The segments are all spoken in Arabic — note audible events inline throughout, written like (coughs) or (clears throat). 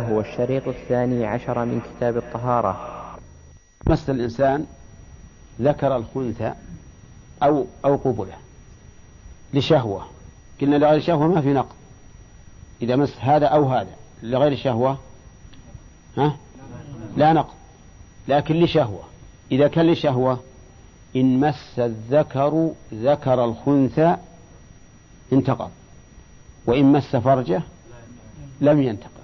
هو الشريط الثاني عشر من كتاب الطهارة. مس الإنسان ذكر الخنثى أو أو قبله لشهوة. قلنا لغير شهوة ما في نقض إذا مس هذا أو هذا لغير شهوة ها؟ لا نقض لكن لشهوة. إذا كان لشهوة إن مس الذكر ذكر الخنثى انتقض. وإن مس فرجه لم ينتقض.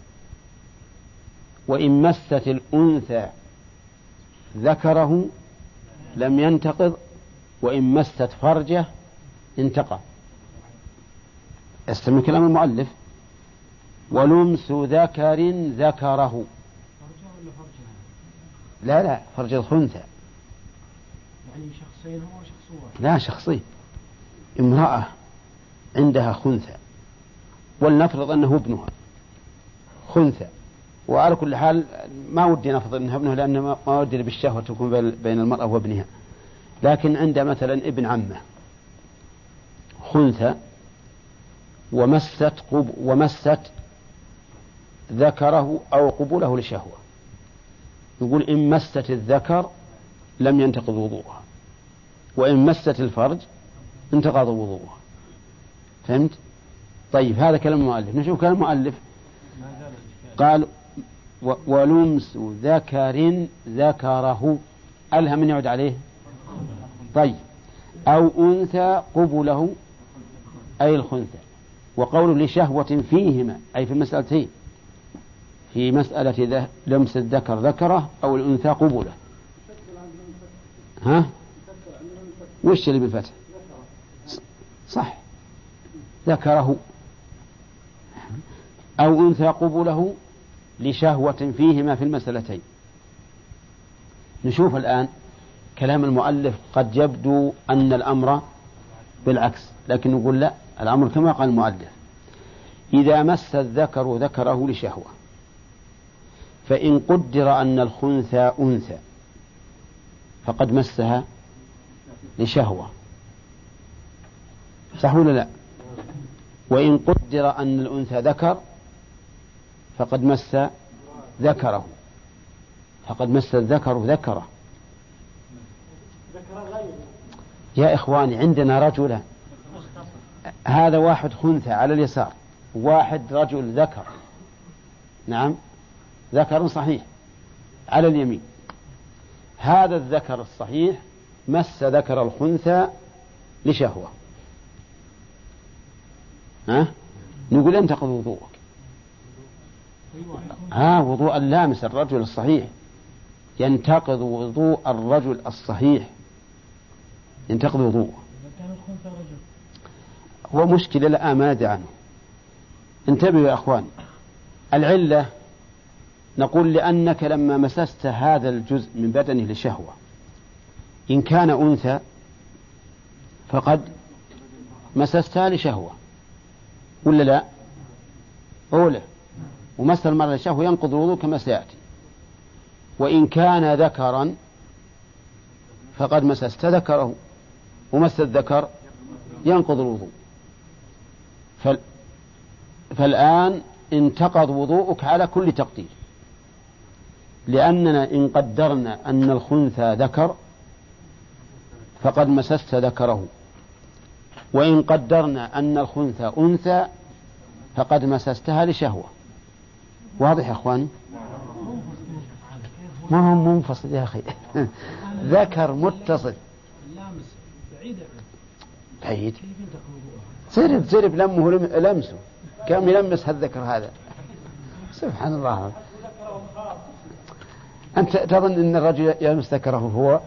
وإن مست الأنثى ذكره لم ينتقض وإن مست فرجه انتقض. استمع كلام المؤلف. ولمس ذكر ذكره. لا لا فرج الخنثى. يعني شخصين هو شخص واحد. لا شخصين. امرأة عندها خنثى. ولنفرض أنه ابنها خنثى. وعلى كل حال ما ودي نفرض أنها ابنه لأن ما ودي بالشهوة تكون بين المرأة وابنها. لكن عند مثلا ابن عمه خنثى ومست قب ومست ذكره أو قبوله لشهوة. يقول إن مست الذكر لم ينتقض وضوءها وإن مست الفرج انتقض وضوءها. فهمت؟ طيب هذا كلام المؤلف. نشوف كلام المؤلف. قال ولمس ذكر ذكره. ألها من يعد عليه؟ طيب. أو أنثى قبله أي الخنثى. وقول لشهوة فيهما أي في المسألتين في مسألة لمس الذكر ذكره أو الأنثى قبله. ها؟ وش اللي بالفتح؟ صح. ذكره. أو أنثى قبله لشهوة فيهما في المسألتين. نشوف الآن كلام المؤلف قد يبدو أن الأمر بالعكس لكن نقول لا الأمر كما قال المؤلف إذا مس الذكر ذكره لشهوة فإن قدر أن الخنثى أنثى فقد مسها لشهوة. صح ولا لا؟ وإن قدر أن الأنثى ذكر فقد مس ذكره. فقد مس الذكر ذكره. يا إخواني عندنا رجلا هذا واحد خنثى على اليسار. واحد رجل ذكر. نعم ذكر صحيح على اليمين. هذا الذكر الصحيح مس ذكر الخنثى لشهوة. ها؟ نقول ينتقض وضوءك ها وضوء اللامس الرجل الصحيح. ينتقض وضوء الرجل الصحيح. ينتقض وضوءه. هو مشكلة لا ما ندري عنه. انتبهوا يا أخوان. العلة نقول لأنك لما مسست هذا الجزء من بدنه لشهوة إن كان أنثى فقد مسستها لشهوة. ولا لا؟ أولى. ومس المرأة لشهوة ينقض الوضوء كما سيأتي. وإن كان ذكرا فقد مسست ذكره ومس الذكر ينقض الوضوء. فال فالآن انتقض وضوءك على كل تقدير. لأننا إن قدرنا أن الخنثى ذكر فقد مسست ذكره. وإن قدرنا أن الخنثى أنثى فقد مسستها لشهوة. واضح يا أخواني ما هو منفصل يا أخي. (laughs) ذكر متصل. بعيد. سرب سرب لمه لمسه. كم يلمس هالذكر هذا. سبحان الله. أنت تظن أن الرجل يلمس ذكره هو؟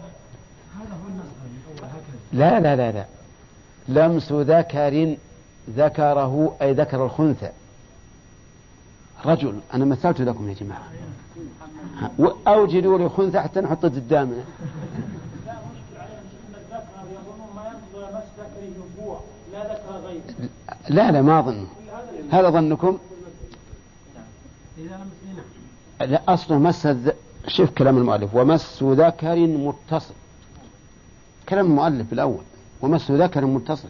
لا لا لا لا. لمس ذكر ذكره أي ذكر الخنثى. رجل أنا مثلت لكم يا جماعة. أوجدوا لي خنثى حتى نحطه قدامنا لا لا ما أظن. هذا ظنكم لا أصله مس شوف كلام المؤلف. ومس ذكر متصل. كلام المؤلف الأول. ومس ذكر متصل.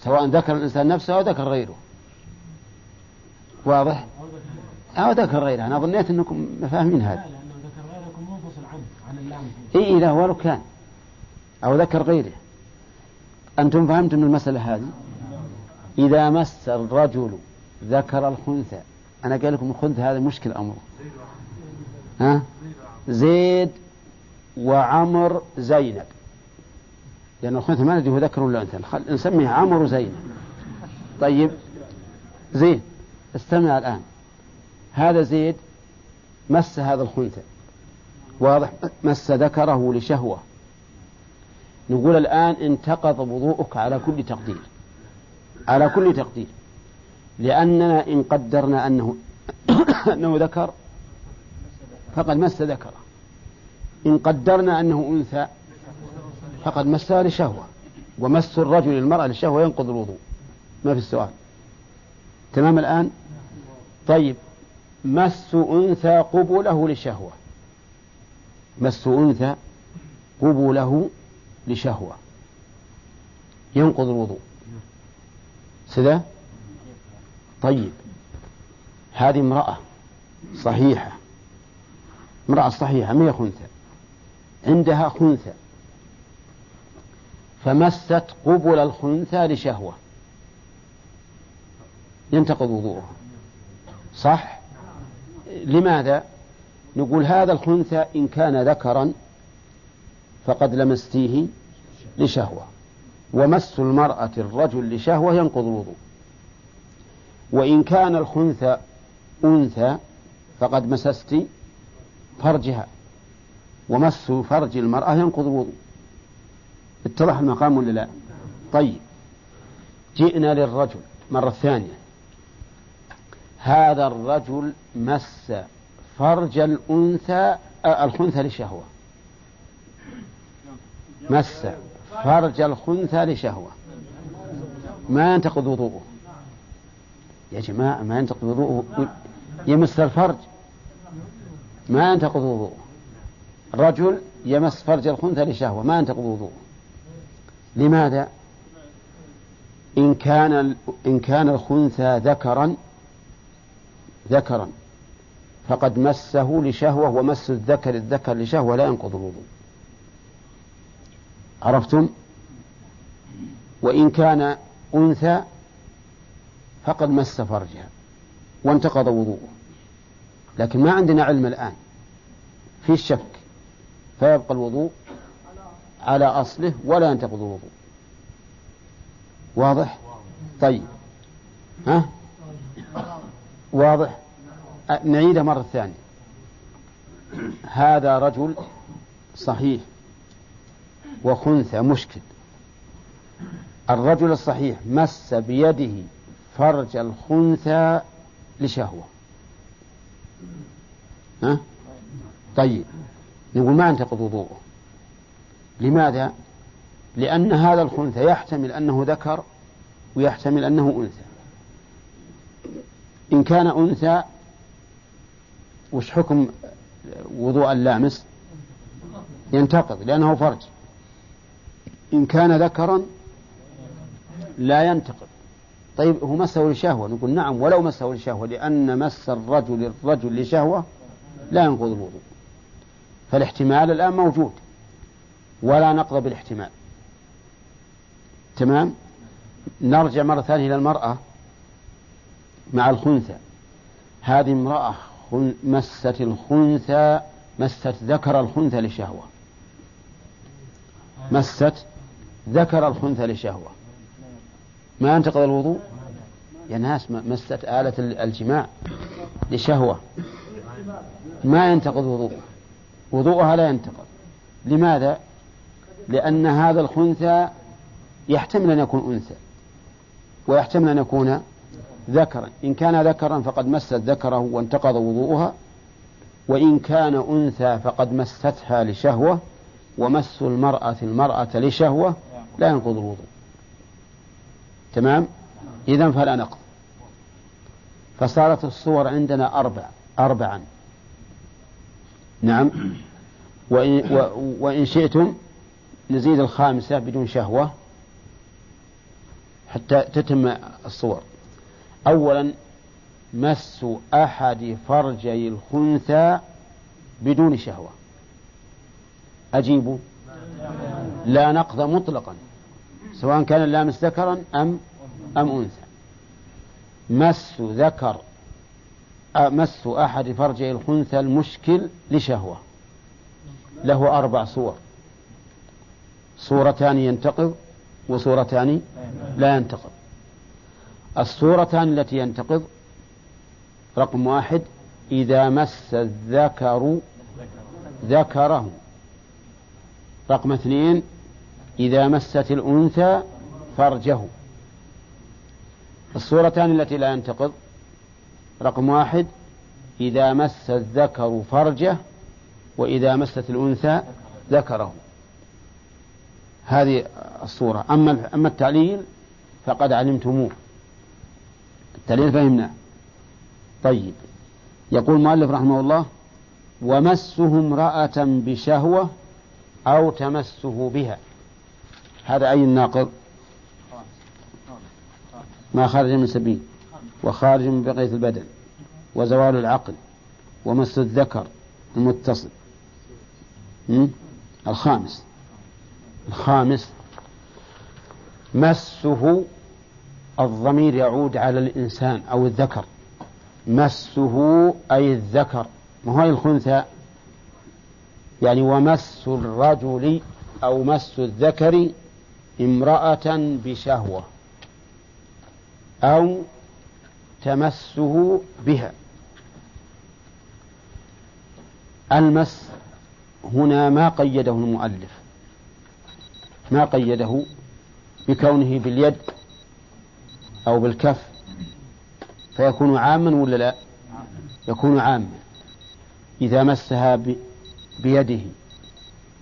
سواء ذكر الإنسان نفسه أو ذكر غيره. واضح؟ أو ذكر غيره أنا ظنيت أنكم فاهمين هذا. لا لأنه ذكر غيركم منفصل عنه عن اللام. إي إذا ولو كان أو ذكر غيره. أنتم فهمتم المسألة هذه؟ إذا مس الرجل ذكر الخنثى أنا قال لكم الخنثى هذا مشكل أمره. ها؟ زيد وعمر زينب. لأن الخنثى ما ندري هو ذكر ولا أنثى. نسميه عمر وزينب. طيب زين استمع الآن. هذا زيد مس هذا الخنثى. واضح؟ مس ذكره لشهوة. نقول الآن انتقض وضوءك على كل تقدير. على كل تقدير. لأننا إن قدرنا أنه (coughs) أنه ذكر فقد مس ذكره. إن قدرنا أنه أنثى فقد مسها لشهوة. ومس الرجل المرأة للشهوة ينقض الوضوء. ما في السؤال. تمام الآن؟ طيب. مس أنثى قبله لشهوة. مس أنثى قبله لشهوة. ينقض الوضوء. سذا طيب. هذه امرأة صحيحة. امرأة صحيحة. ما هي خنثى؟ عندها خنثى. فمست قبل الخنثى لشهوة. ينتقض وضوءها. صح؟ لماذا؟ نقول هذا الخنثى إن كان ذكرا فقد لمستيه لشهوة. ومس المرأة الرجل لشهوة ينقض الوضوء. وإن كان الخنثى أنثى فقد مسست فرجها. ومس فرج المرأة ينقض الوضوء. اتضح المقام ولا لا؟ طيب. جئنا للرجل مرة ثانية. هذا الرجل مس فرج الأنثى آه، الخنثى لشهوة. مس فرج الخنثى لشهوة. ما ينتقض وضوءه. يا جماعة ما ينتقض وضوءه. يمس الفرج ما ينتقض وضوءه. رجل يمس فرج الخنثى لشهوة ما ينتقض وضوءه. لماذا؟ إن كان إن كان الخنثى ذكرا ذكرا. فقد مسه لشهوة ومس الذكر الذكر لشهوة لا ينقض الوضوء. عرفتم؟ وإن كان أنثى فقد مس فرجها وانتقض وضوءه. لكن ما عندنا علم الآن. في الشك فيبقى الوضوء على أصله ولا ينتقض الوضوء. واضح؟ طيب. ها؟ واضح؟ نعيدها مرة ثانية. هذا رجل صحيح وخنثى مشكل. الرجل الصحيح مس بيده فرج الخنثى لشهوة. ها؟ طيب نقول ما ينتقض وضوءه؟ لماذا؟ لأن هذا الخنثى يحتمل أنه ذكر ويحتمل أنه أنثى. إن كان أنثى وش حكم وضوء اللامس؟ ينتقض لأنه فرج. إن كان ذكرا لا ينتقض. طيب هو مسه لشهوة نقول نعم ولو مسه لشهوة لأن مس الرجل الرجل لشهوة لا ينقض الوضوء. فالاحتمال الآن موجود ولا نقض بالاحتمال. تمام؟ نرجع مرة ثانية إلى المرأة. مع الخنثى. هذه امرأة مست الخنثى مست ذكر الخنثى لشهوة. مست ذكر الخنثى لشهوة. ما ينتقض الوضوء؟ يا ناس مست آلة ال- الجماع لشهوة. ما ينتقض وضوءه. وضوءها لا ينتقض. لماذا؟ لأن هذا الخنثى يحتمل أن يكون أنثى. ويحتمل أن يكون ذكرا. إن كان ذكرا فقد مست ذكره وانتقض وضوءها وإن كان أنثى فقد مستها لشهوة ومس المرأة المرأة لشهوة لا ينقض الوضوء. تمام؟ إذا فلا نقض. فصارت الصور عندنا أربع أربعا. نعم. وإن, وإن شئتم نزيد الخامسة بدون شهوة حتى تتم الصور. أولا مس أحد فرجي الخنثى بدون شهوة. أجيبوا. لا نقض مطلقا سواء كان اللامس ذكرا أم أم أنثى. مس ذكر مس أحد فرجي الخنثى المشكل لشهوة. له أربع صور. صورتان ينتقض وصورتان لا ينتقض. الصورتان التي ينتقض رقم واحد إذا مس الذكر ذكره. رقم اثنين إذا مست الأنثى فرجه. الصورتان التي لا ينتقض رقم واحد إذا مس الذكر فرجه وإذا مست الأنثى ذكره. هذه الصورة. أما أما التعليل فقد علمتموه. التعليل فهمناه طيب. يقول المؤلف رحمه الله ومسه امرأة بشهوة أو تمسه بها. هذا أي الناقض؟ ما خرج من سبيل. وخارج من بقية البدن. وزوال العقل. ومس الذكر المتصل. الخامس. الخامس. مسه الضمير يعود على الإنسان أو الذكر. مسه أي الذكر. ما هو الخنثى؟ يعني ومس الرجل أو مس الذكر امرأة بشهوة أو تمسه بها. المس هنا ما قيده المؤلف. ما قيده؟ بكونه باليد أو بالكف فيكون عاما ولا لا؟ يكون عاما. إذا مسها بيده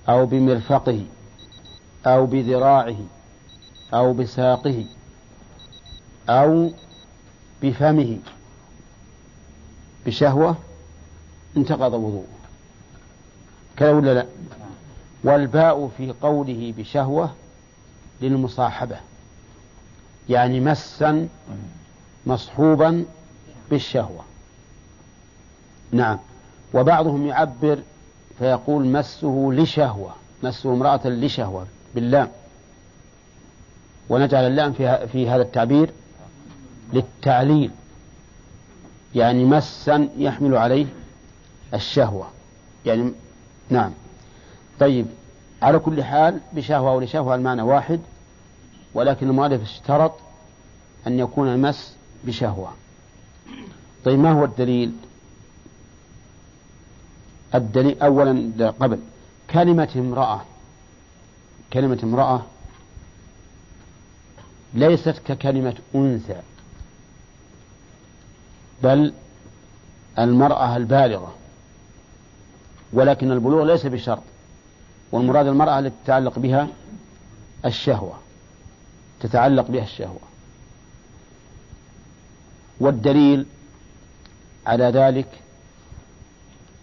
أو بمرفقه أو بذراعه أو بساقه أو بفمه بشهوة انتقض وضوءه. كذا ولا لا؟ والباء في قوله بشهوة للمصاحبة. يعني مسا مصحوبا بالشهوة. نعم. وبعضهم يعبر فيقول مسه لشهوة مسه امرأة لشهوة باللام. ونجعل اللام في, في هذا التعبير للتعليل. يعني مسا يحمل عليه الشهوة. يعني نعم. طيب على كل حال بشهوة أو لشهوة المعنى واحد. ولكن المؤلف اشترط أن يكون المس بشهوة. طيب ما هو الدليل؟ الدليل أولا قبل. كلمة امرأة كلمة امرأة ليست ككلمة أنثى بل المرأة البالغة ولكن البلوغ ليس بشرط والمراد المرأة التي تتعلق بها الشهوة. تتعلق بها الشهوة. والدليل على ذلك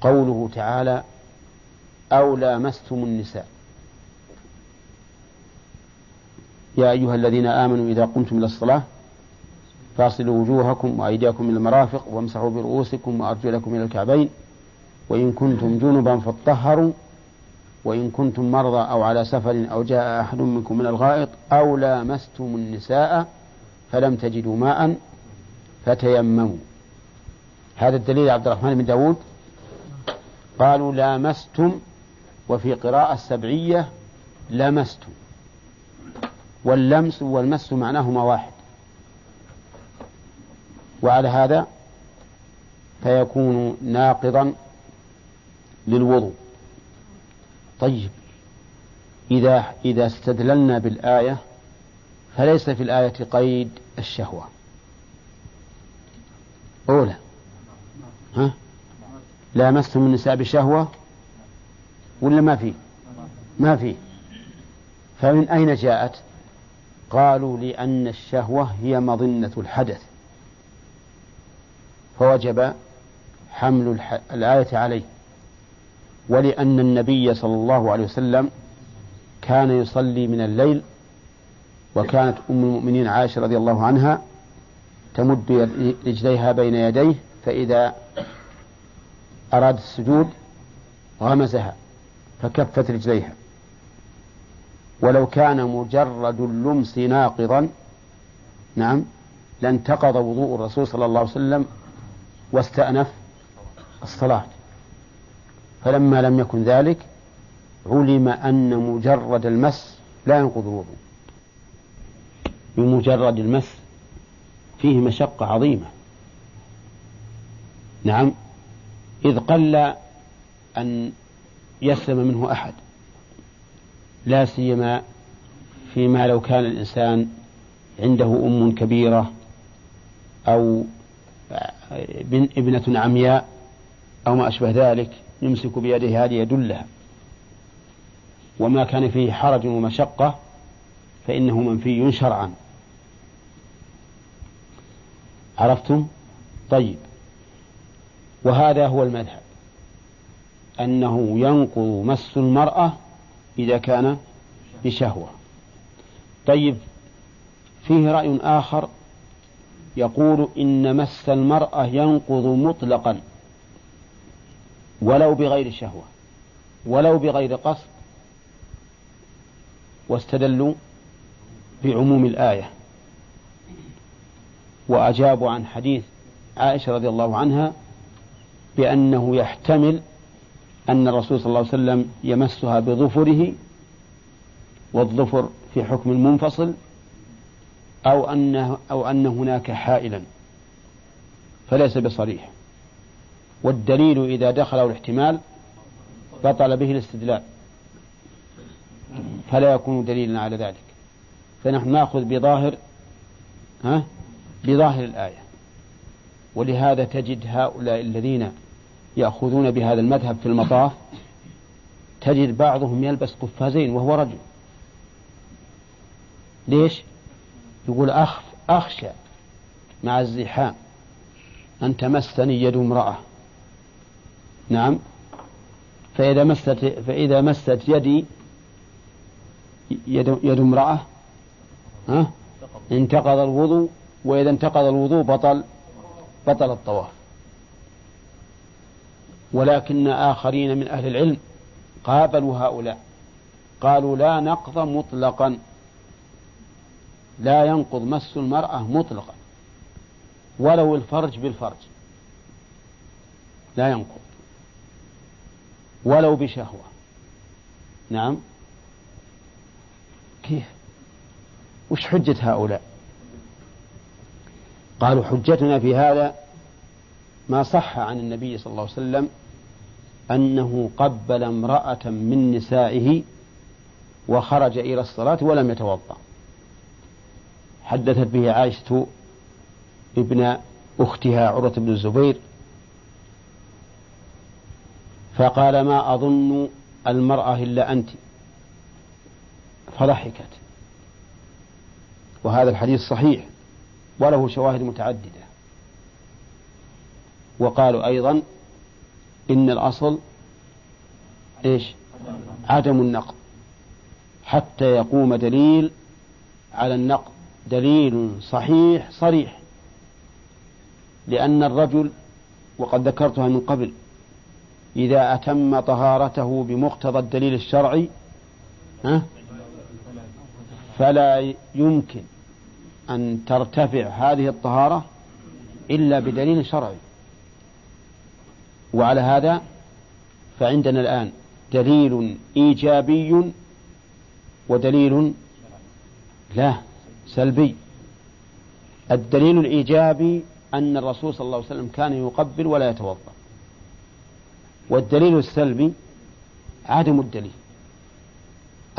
قوله تعالى أو لامستم النساء. يا أيها الذين آمنوا إذا قمتم إلى الصلاة فاصلوا وجوهكم وأيديكم إلى المرافق وامسحوا برؤوسكم وأرجلكم إلى الكعبين وإن كنتم جنبا فاطهروا وإن كنتم مرضى أو على سفر أو جاء أحد منكم من الغائط أو لامستم النساء فلم تجدوا ماء فتيمموا. هذا الدليل عبد الرحمن بن داود. قالوا لامستم وفي قراءة سبعية لمستم. واللمس والمس معناهما واحد. وعلى هذا فيكون ناقضا للوضوء. طيب. إذا إذا استدللنا بالآية فليس في الآية قيد الشهوة. أولى. ها؟ لامستم النساء بشهوة؟ ولا ما في؟ ما في. فمن أين جاءت؟ قالوا لأن الشهوة هي مظنة الحدث. فوجب حمل الآية عليه. ولأن النبي صلى الله عليه وسلم كان يصلي من الليل وكانت أم المؤمنين عائشة رضي الله عنها تمد رجليها بين يديه فإذا أراد السجود غمزها فكفت رجليها. ولو كان مجرد اللمس ناقضا نعم لانتقض وضوء الرسول صلى الله عليه وسلم واستأنف الصلاة. فلما لم يكن ذلك علم أن مجرد المس لا ينقض الوضوء. بمجرد المس فيه مشقة عظيمة. نعم. إذ قل أن يسلم منه أحد لا سيما فيما لو كان الإنسان عنده أم كبيرة أو ابنة عمياء أو ما أشبه ذلك. يمسك بيده هذه يدلها وما كان فيه حرج ومشقة فإنه منفي شرعا. عرفتم؟ طيب. وهذا هو المذهب. أنه ينقض مس المرأة إذا كان بشهوة. طيب. فيه رأي آخر يقول إن مس المرأة ينقض مطلقا. ولو بغير شهوة ولو بغير قصد واستدلوا بعموم الآية. وأجابوا عن حديث عائشة رضي الله عنها بأنه يحتمل أن الرسول صلى الله عليه وسلم يمسها بظفره والظفر في حكم المنفصل أو أن أو أن هناك حائلا فليس بصريح. والدليل إذا دخله الاحتمال بطل به الاستدلال. فلا يكون دليلا على ذلك. فنحن نأخذ بظاهر ها؟ بظاهر الآية. ولهذا تجد هؤلاء الذين يأخذون بهذا المذهب في المطاف تجد بعضهم يلبس قفازين وهو رجل. ليش؟ يقول أخف أخشى مع الزحام أن تمسني يد امرأة. نعم. فإذا مست فإذا مست يدي يد, يد امرأة ها؟ انتقض الوضوء وإذا انتقض الوضوء بطل بطل الطواف. ولكن آخرين من أهل العلم قابلوا هؤلاء. قالوا لا نقض مطلقا. لا ينقض مس المرأة مطلقا. ولو الفرج بالفرج. لا ينقض. ولو بشهوة. نعم. كيف؟ وش حجة هؤلاء؟ قالوا حجتنا في هذا ما صح عن النبي صلى الله عليه وسلم أنه قبل امرأة من نسائه وخرج إلى الصلاة ولم يتوضأ. حدثت به عائشة ابن أختها عروة بن الزبير فقال ما أظن المرأة إلا أنت. فضحكت. وهذا الحديث صحيح. وله شواهد متعددة. وقالوا أيضا إن الأصل إيش؟ عدم النقض حتى يقوم دليل على النقض دليل صحيح صريح. لأن الرجل وقد ذكرتها من قبل إذا أتم طهارته بمقتضى الدليل الشرعي ها؟ فلا يمكن أن ترتفع هذه الطهارة إلا بدليل شرعي. وعلى هذا فعندنا الآن دليل إيجابي ودليل لا سلبي. الدليل الإيجابي أن الرسول صلى الله عليه وسلم كان يقبل ولا يتوضأ. والدليل السلبي عدم الدليل.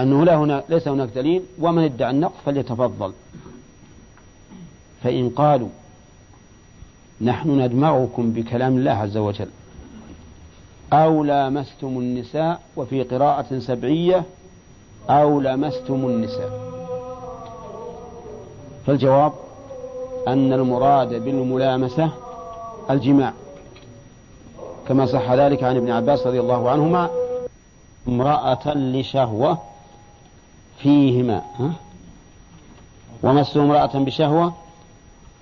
أنه لا هنا ليس هناك دليل ومن ادعى النقص فليتفضل. فإن قالوا نحن ندمعكم بكلام الله عز وجل أو لامستم النساء وفي قراءة سبعية أو لمستم النساء. فالجواب أن المراد بالملامسة الجماع. كما صح ذلك عن ابن عباس رضي الله عنهما امرأة لشهوة فيهما ومس امرأة بشهوة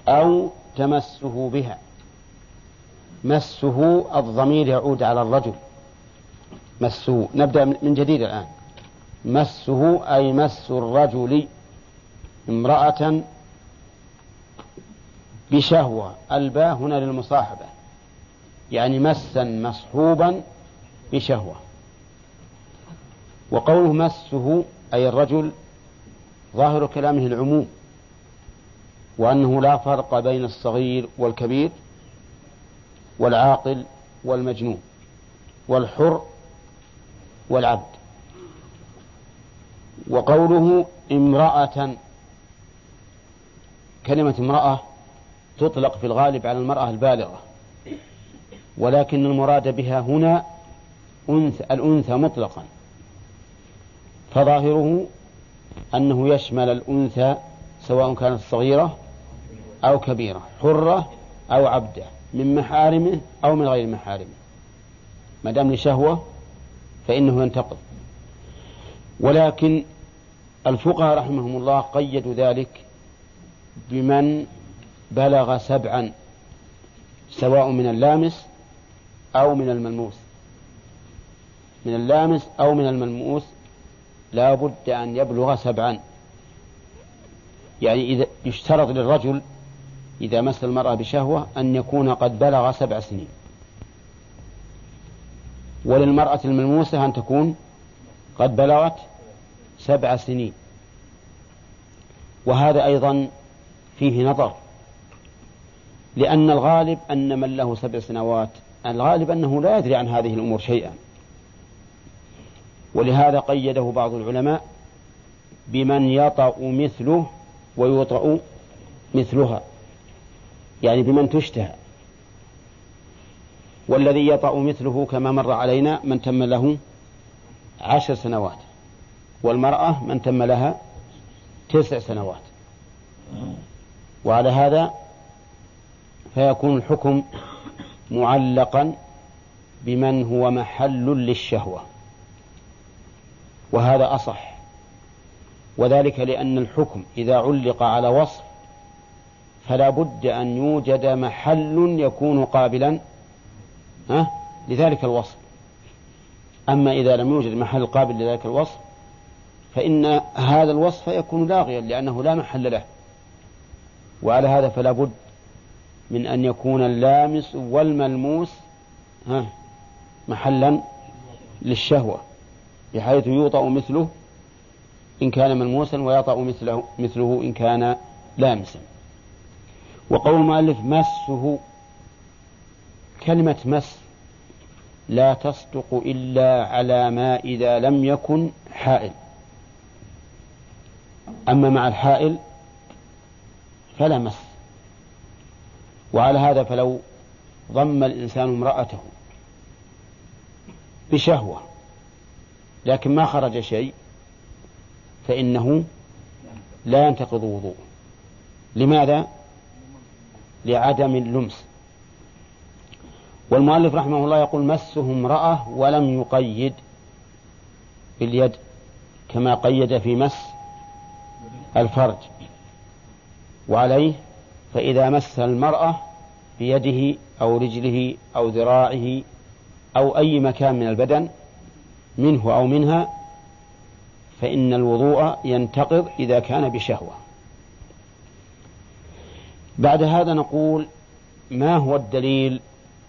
أو تمسه بها. مسه الضمير يعود على الرجل. مسه نبدأ من جديد الآن. مسه أي مس الرجل امرأة بشهوة. الباء هنا للمصاحبة. يعني مسا مصحوبا بشهوة. وقوله مسه أي الرجل ظاهر كلامه العموم وأنه لا فرق بين الصغير والكبير والعاقل والمجنون والحر والعبد. وقوله امرأة كلمة امرأة تطلق في الغالب على المرأة البالغة. ولكن المراد بها هنا أنثى الأنثى مطلقا. فظاهره أنه يشمل الأنثى سواء كانت صغيرة أو كبيرة حرة أو عبدة من محارمه أو من غير محارمه. ما دام لشهوة فإنه ينتقض. ولكن الفقهاء رحمهم الله قيدوا ذلك بمن بلغ سبعا سواء من اللامس أو من الملموس. من اللامس أو من الملموس لا بد أن يبلغ سبعا. يعني إذا يشترط للرجل إذا مس المرأة بشهوة أن يكون قد بلغ سبع سنين. وللمرأة الملموسة أن تكون قد بلغت سبع سنين. وهذا أيضا فيه نظر لأن الغالب أن من له سبع سنوات الغالب أنه لا يدري عن هذه الأمور شيئا. ولهذا قيده بعض العلماء بمن يطأ مثله ويطأ مثلها يعني بمن تشتهى. والذي يطأ مثله كما مر علينا من تم له عشر سنوات والمرأة من تم لها تسع سنوات. وعلى هذا فيكون الحكم معلقا بمن هو محل للشهوة. وهذا أصح. وذلك لأن الحكم إذا علق على وصف فلا بد أن يوجد محل يكون قابلا لذلك الوصف. أما إذا لم يوجد محل قابل لذلك الوصف فإن هذا الوصف يكون لاغيا لأنه لا محل له. وعلى هذا فلا بد من أن يكون اللامس والملموس محلا للشهوة بحيث يوطأ مثله إن كان ملموسا ويطأ مثله, مثله إن كان لامسا. وقول المؤلف مسه كلمة مس لا تصدق إلا على ما إذا لم يكن حائل. أما مع الحائل فلا مس. وعلى هذا فلو ضم الإنسان امرأته بشهوة لكن ما خرج شيء فإنه لا ينتقض وضوء لماذا؟ لعدم اللمس. والمؤلف رحمه الله يقول مسه امرأة ولم يقيد باليد كما قيد في مس الفرج. وعليه فإذا مس المرأة بيده أو رجله أو ذراعه أو أي مكان من البدن منه أو منها فإن الوضوء ينتقض إذا كان بشهوة. بعد هذا نقول ما هو الدليل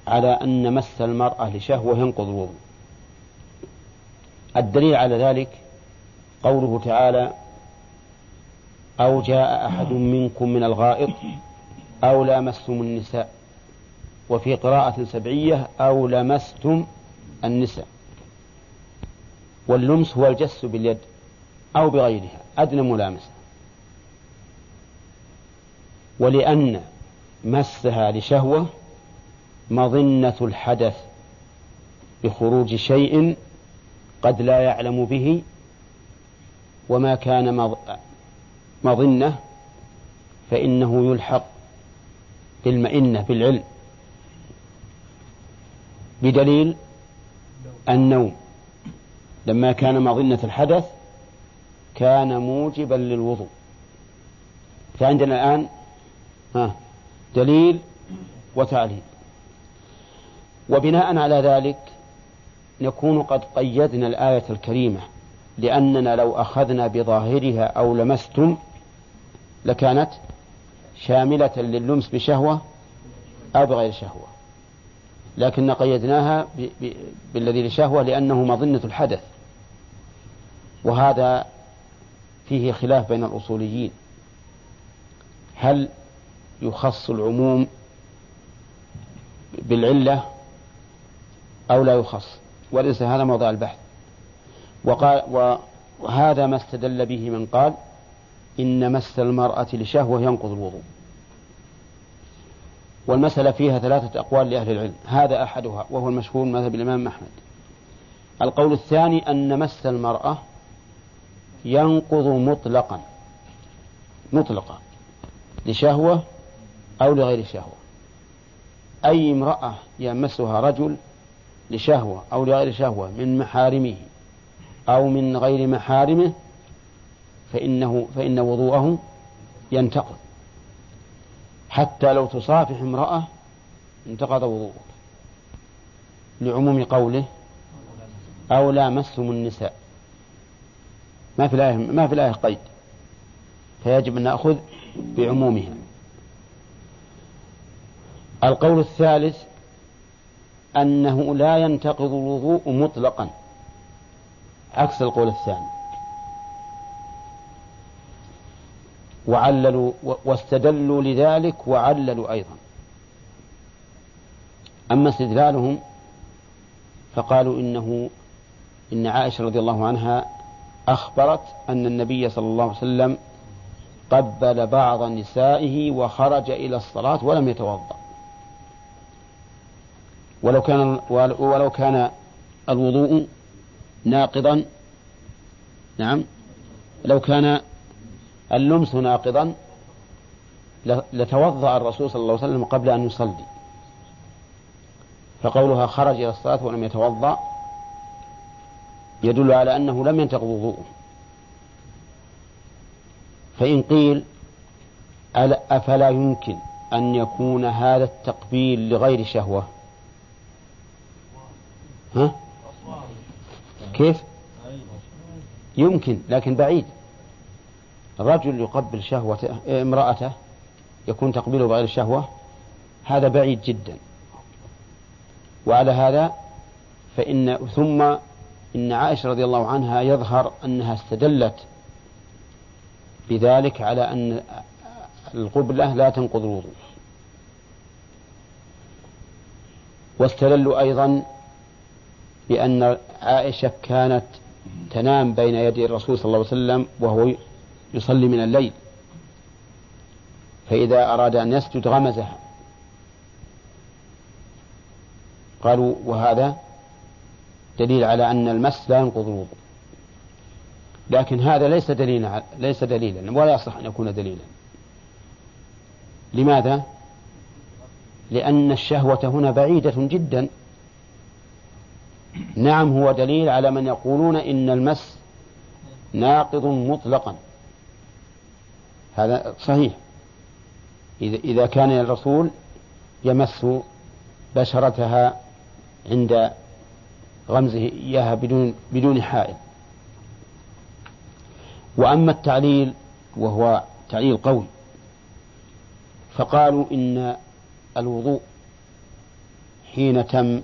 على أن مس المرأة لشهوة ينقض الوضوء؟ الدليل على ذلك قوله تعالى أو جاء أحد منكم من الغائط أو لامستم النساء. وفي قراءة سبعية أو لمستم النساء. واللمس هو الجس باليد أو بغيرها أدنى ملامسة. ولأن مسها لشهوة مظنة الحدث بخروج شيء قد لا يعلم به وما كان مظنة فإنه يلحق بالمئنة بالعلم بدليل النوم. لما كان مظنة الحدث كان موجبا للوضوء. فعندنا الآن ها دليل وتعليل. وبناء على ذلك نكون قد قيدنا الآية الكريمة لأننا لو أخذنا بظاهرها أو لمستم لكانت شاملة لللمس بشهوة أو بغير شهوة. لكن قيدناها بالذي لشهوة لأنه مظنة الحدث. وهذا فيه خلاف بين الأصوليين. هل يخص العموم بالعلة أو لا يخص؟ وليس هذا موضع البحث. وقال وهذا ما استدل به من قال إن مس المرأة لشهوة ينقض الوضوء. والمسألة فيها ثلاثة أقوال لأهل العلم. هذا أحدها وهو المشهور مذهب الإمام أحمد. القول الثاني أن مس المرأة ينقض مطلقا. مطلقا. لشهوة أو لغير شهوة. أي امرأة يمسها رجل لشهوة أو لغير شهوة من محارمه أو من غير محارمه فإنه فإن وضوءه ينتقض. حتى لو تصافح امرأة انتقض وضوءك لعموم قوله أو لامستم النساء. ما في الآية ما في الآية قيد. فيجب أن نأخذ بعمومها. القول الثالث أنه لا ينتقض الوضوء مطلقا. عكس القول الثاني. وعللوا واستدلوا لذلك وعللوا أيضا. أما استدلالهم فقالوا إنه إن عائشة رضي الله عنها أخبرت أن النبي صلى الله عليه وسلم قبل بعض نسائه وخرج إلى الصلاة ولم يتوضأ. ولو كان ولو كان الوضوء ناقضا نعم لو كان اللمس ناقضا لتوضأ الرسول صلى الله عليه وسلم قبل أن يصلي. فقولها خرج إلى الصلاة ولم يتوضأ. يدل على أنه لم ينتقض وضوءه. فإن قيل أفلا يمكن أن يكون هذا التقبيل لغير شهوة؟ ها؟ كيف؟ يمكن لكن بعيد. رجل يقبل شهوة امرأته يكون تقبيله بغير شهوة هذا بعيد جدا. وعلى هذا فإن ثم إن عائشة رضي الله عنها يظهر أنها استدلت بذلك على أن القبلة لا تنقض الوضوء. واستدلوا أيضا بأن عائشة كانت تنام بين يدي الرسول صلى الله عليه وسلم وهو يصلي من الليل. فإذا أراد أن يسجد غمزها قالوا وهذا دليل على أن المس لا ينقض الوضوء. لكن هذا ليس دليلا ليس دليلا ولا يصح أن يكون دليلا. لماذا؟ لأن الشهوة هنا بعيدة جدا. نعم هو دليل على من يقولون إن المس ناقض مطلقا. هذا صحيح. إذا كان الرسول يمس بشرتها عند غمزه إياها بدون بدون حائل. وأما التعليل وهو تعليل قوي فقالوا إن الوضوء حين تم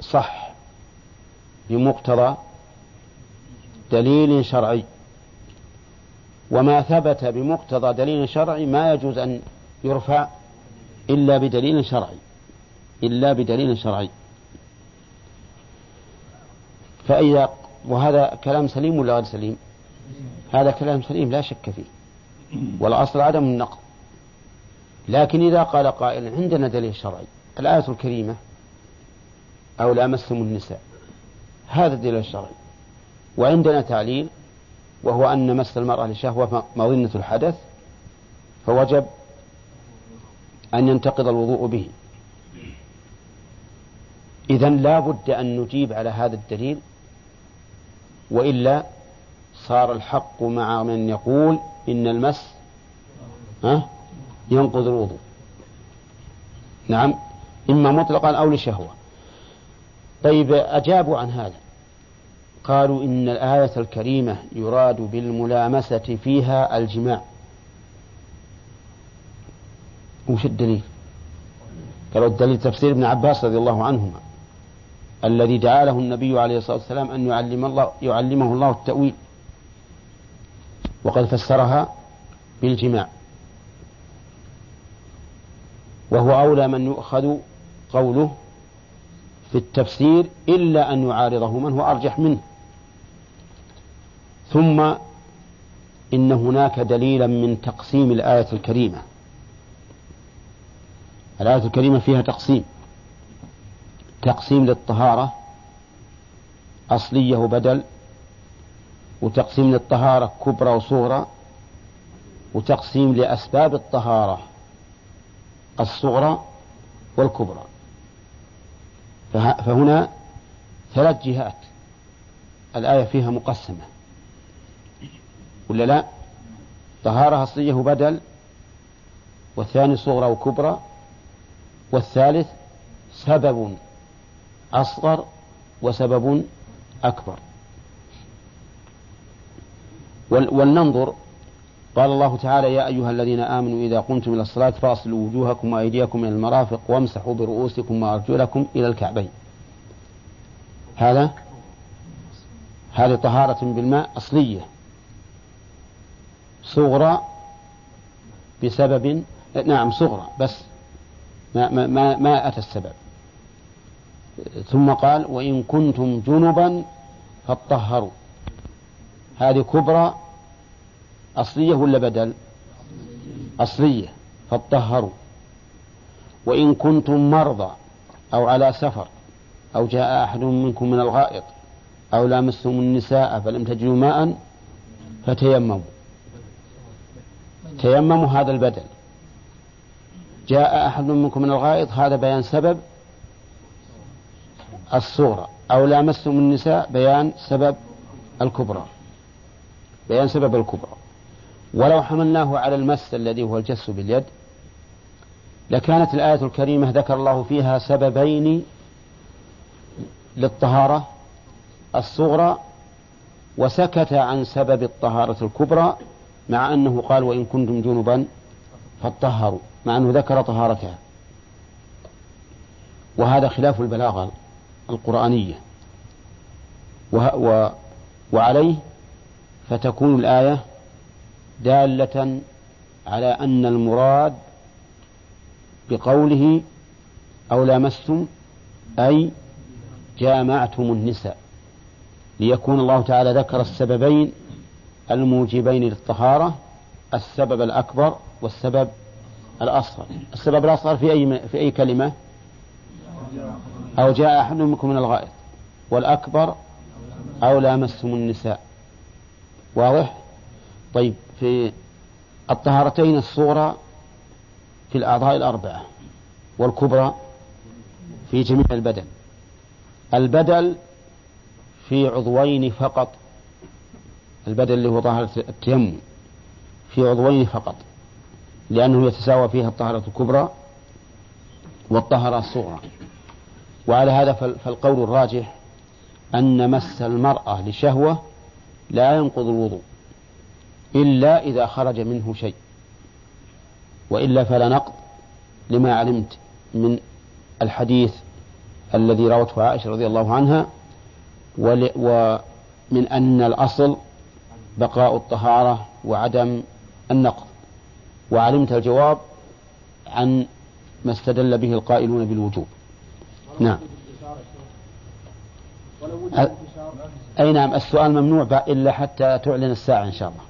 صح بمقتضى دليل شرعي. وما ثبت بمقتضى دليل شرعي ما يجوز أن يرفع إلا بدليل شرعي إلا بدليل شرعي. فإذا وهذا كلام سليم ولا غير سليم؟ هذا كلام سليم لا شك فيه. والأصل عدم النقض. لكن إذا قال قائل عندنا دليل شرعي الآية الكريمة أو لأمستم النساء هذا الدليل الشرعي وعندنا تعليل وهو أن مس المرأة لشهوة مظنة الحدث فوجب أن ينتقض الوضوء به. إذا لا بد أن نجيب على هذا الدليل وإلا صار الحق مع من يقول إن المس ينقض الوضوء. نعم إما مطلقا أو لشهوة. طيب أجابوا عن هذا. قالوا إن الآية الكريمة يراد بالملامسة فيها الجماع. وش الدليل؟ قالوا الدليل تفسير ابن عباس رضي الله عنهما الذي دعا له النبي عليه الصلاة والسلام أن يعلم الله يعلمه الله التأويل وقد فسرها بالجماع. وهو أولى من يؤخذ قوله في التفسير إلا أن يعارضه من هو أرجح منه. ثم إن هناك دليلا من تقسيم الآية الكريمة. الآية الكريمة فيها تقسيم. تقسيم للطهارة أصلية وبدل وتقسيم للطهارة كبرى وصغرى وتقسيم لأسباب الطهارة الصغرى والكبرى. فهنا ثلاث جهات. الآية فيها مقسمة. ولا لا؟ طهارة أصلية وبدل والثاني صغرى وكبرى والثالث سبب أصغر وسبب أكبر. ولننظر. قال الله تعالى يا أيها الذين آمنوا إذا قمتم إلى الصلاة فأصلوا وجوهكم وأيديكم إلى المرافق وامسحوا برؤوسكم وأرجلكم إلى الكعبين. هذا هذه طهارة بالماء أصلية. صغرى بسبب نعم صغرى بس ما, ما, ما, أتى السبب. ثم قال وإن كنتم جنبا فاطهروا. هذه كبرى أصلية ولا بدل؟ أصلية فاطهروا. وإن كنتم مرضى أو على سفر أو جاء أحد منكم من الغائط أو لامستم النساء فلم تجدوا ماء فتيمموا. تيمموا هذا البدل. جاء أحد منكم من الغائط هذا بيان سبب الصورة أو لامستم النساء بيان سبب الكبرى. بيان سبب الكبرى. ولو حملناه على المس الذي هو الجس باليد لكانت الآية الكريمة ذكر الله فيها سببين للطهارة. الصغرى وسكت عن سبب الطهارة الكبرى مع أنه قال وإن كنتم جنبا فاطهروا مع أنه ذكر طهارتها. وهذا خلاف البلاغة القرآنية. و وعليه فتكون الآية دالة على أن المراد بقوله أو لامستم أي جامعتم النساء. ليكون الله تعالى ذكر السببين الموجبين للطهارة السبب الأكبر والسبب الأصغر. السبب الأصغر في أي في أي كلمة؟ أو جاء أحد منكم من الغائط. والأكبر أو لامستم النساء. واضح؟ طيب في الطهارتين الصغرى في الأعضاء الأربعة والكبرى في جميع البدن. البدل في عضوين فقط. البدل اللي هو طهارة التيمم في عضوين فقط لأنه يتساوى فيها الطهارة الكبرى والطهارة الصغرى. وعلى هذا فالقول الراجح أن مس المرأة لشهوة لا ينقض الوضوء إلا إذا خرج منه شيء وإلا فلا نقض لما علمت من الحديث الذي روته عائشة رضي الله عنها ومن أن الأصل بقاء الطهارة وعدم النقض. وعلمت الجواب عن ما استدل به القائلون بالوجوب. نعم. أي نعم السؤال ممنوع إلا حتى تعلن الساعة إن شاء الله.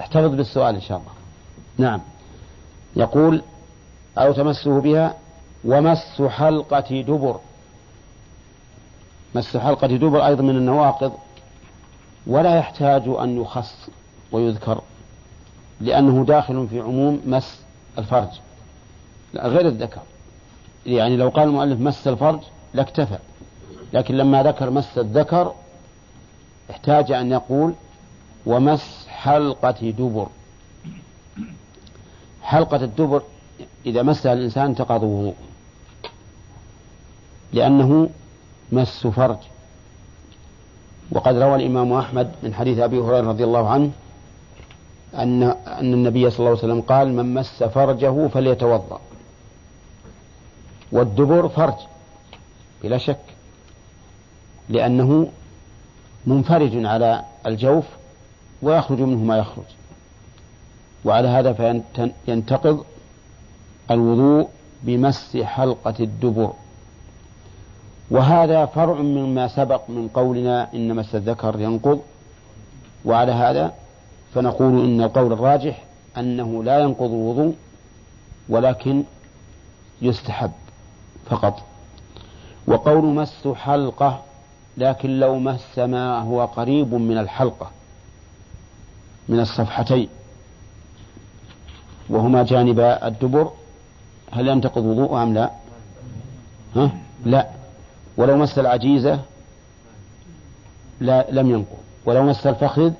احتفظ بالسؤال إن شاء الله. نعم. يقول أو تمسه بها ومس حلقة دبر. مس حلقة دبر أيضا من النواقض ولا يحتاج أن يخص ويذكر لأنه داخل في عموم مس الفرج لا غير الذكر. يعني لو قال المؤلف مس الفرج لاكتفى لكن لما ذكر مس الذكر احتاج أن يقول ومس حلقة دبر. حلقة الدبر إذا مسها الإنسان وضوء لأنه مس فرج. وقد روى الإمام أحمد من حديث أبي هريرة رضي الله عنه أن أن النبي صلى الله عليه وسلم قال من مس فرجه فليتوضأ. والدبر فرج بلا شك لأنه منفرج على الجوف ويخرج منه ما يخرج. وعلى هذا فينتقض الوضوء بمس حلقة الدبر. وهذا فرع مما سبق من قولنا إن مس الذكر ينقض. وعلى هذا فنقول إن القول الراجح أنه لا ينقض الوضوء ولكن يستحب فقط. وقول مس حلقة لكن لو مس ما هو قريب من الحلقة من الصفحتين. وهما جانب الدبر هل ينتقض وضوء أم لا؟ ها؟ لا. ولو مس العجيزة لا لم ينقض ولو مس الفخذ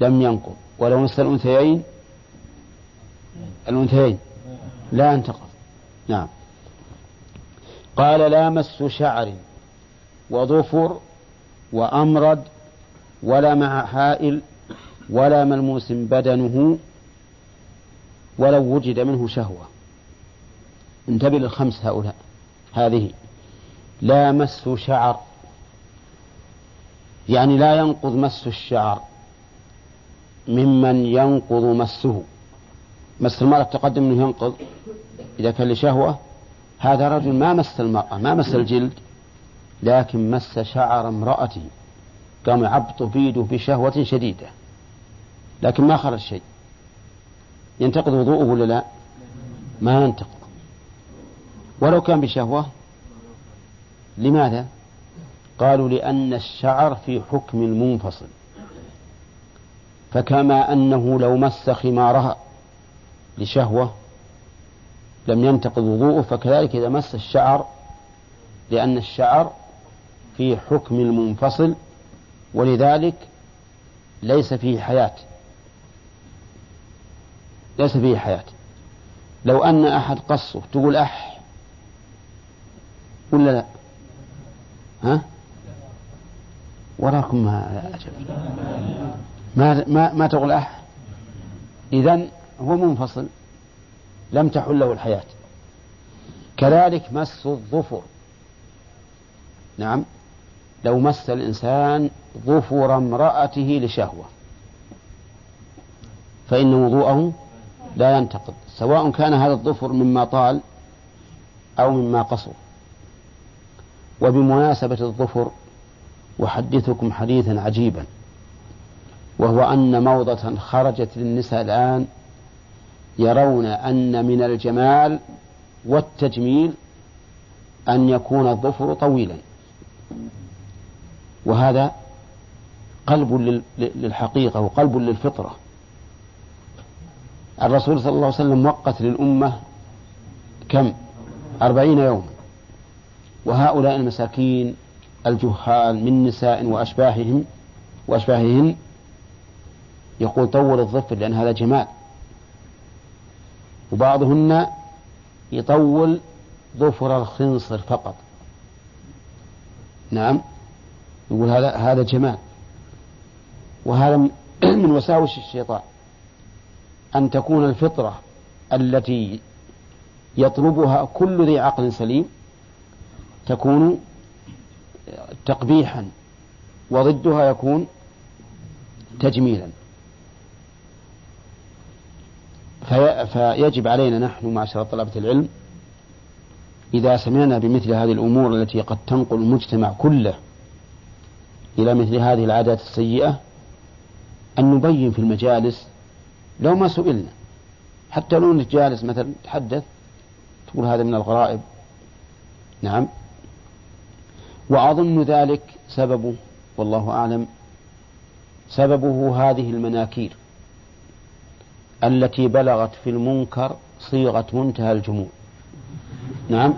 لم ينقض ولو مس الأنثيين الأنثيين لا ينتقض نعم. قال لا مس شعر وظفر وأمرد ولا مع حائل ولا ملموس بدنه ولو وجد منه شهوة. انتبه للخمس هؤلاء. هذه لا مس شعر. يعني لا ينقض مس الشعر ممن ينقض مسه. مس المرأة تقدم أنه ينقض. إذا كان لشهوة هذا رجل ما مس المرأة ما مس الجلد لكن مس شعر امرأته. قام يعبط في يده بشهوة شديدة. لكن ما خرج شيء. ينتقض وضوءه ولا لا؟ ما ينتقض. ولو كان بشهوة لماذا؟ قالوا لأن الشعر في حكم المنفصل. فكما أنه لو مس خمارها لشهوة لم ينتقض وضوءه فكذلك إذا مس الشعر لأن الشعر في حكم المنفصل ولذلك ليس فيه حياة. ليس فيه حياة. لو أن أحد قصه تقول أح ولا لا؟ ها؟ وراكم ما ما ما, ما تقول أح؟ إذا هو منفصل. لم تحل له الحياة. كذلك مس الظفر. نعم. لو مس الإنسان ظفر امرأته لشهوة. فإن وضوءه لا ينتقض. سواء كان هذا الظفر مما طال أو مما قصر. وبمناسبة الظفر أحدثكم حديثا عجيبا وهو أن موضة خرجت للنساء الآن يرون أن من الجمال والتجميل أن يكون الظفر طويلا. وهذا قلب للحقيقة وقلب للفطرة. الرسول صلى الله عليه وسلم وقت للأمة كم؟ أربعين يوما. وهؤلاء المساكين الجهال من نساء وأشباههم وأشباههن يقول طول الظفر لأن هذا جمال. وبعضهن يطول ظفر الخنصر فقط. نعم يقول هذا هذا جمال. وهذا من (clears throat) وساوس الشيطان. أن تكون الفطرة التي يطلبها كل ذي عقل سليم تكون تقبيحا وضدها يكون تجميلا. في فيجب علينا نحن معشر طلبة العلم إذا سمعنا بمثل هذه الأمور التي قد تنقل المجتمع كله إلى مثل هذه العادات السيئة أن نبين في المجالس لو ما سئلنا. حتى لو انك جالس مثلا تحدث تقول هذا من الغرائب. نعم. وأظن ذلك سببه والله أعلم سببه هذه المناكير التي بلغت في المنكر صيغة منتهى الجموع. نعم.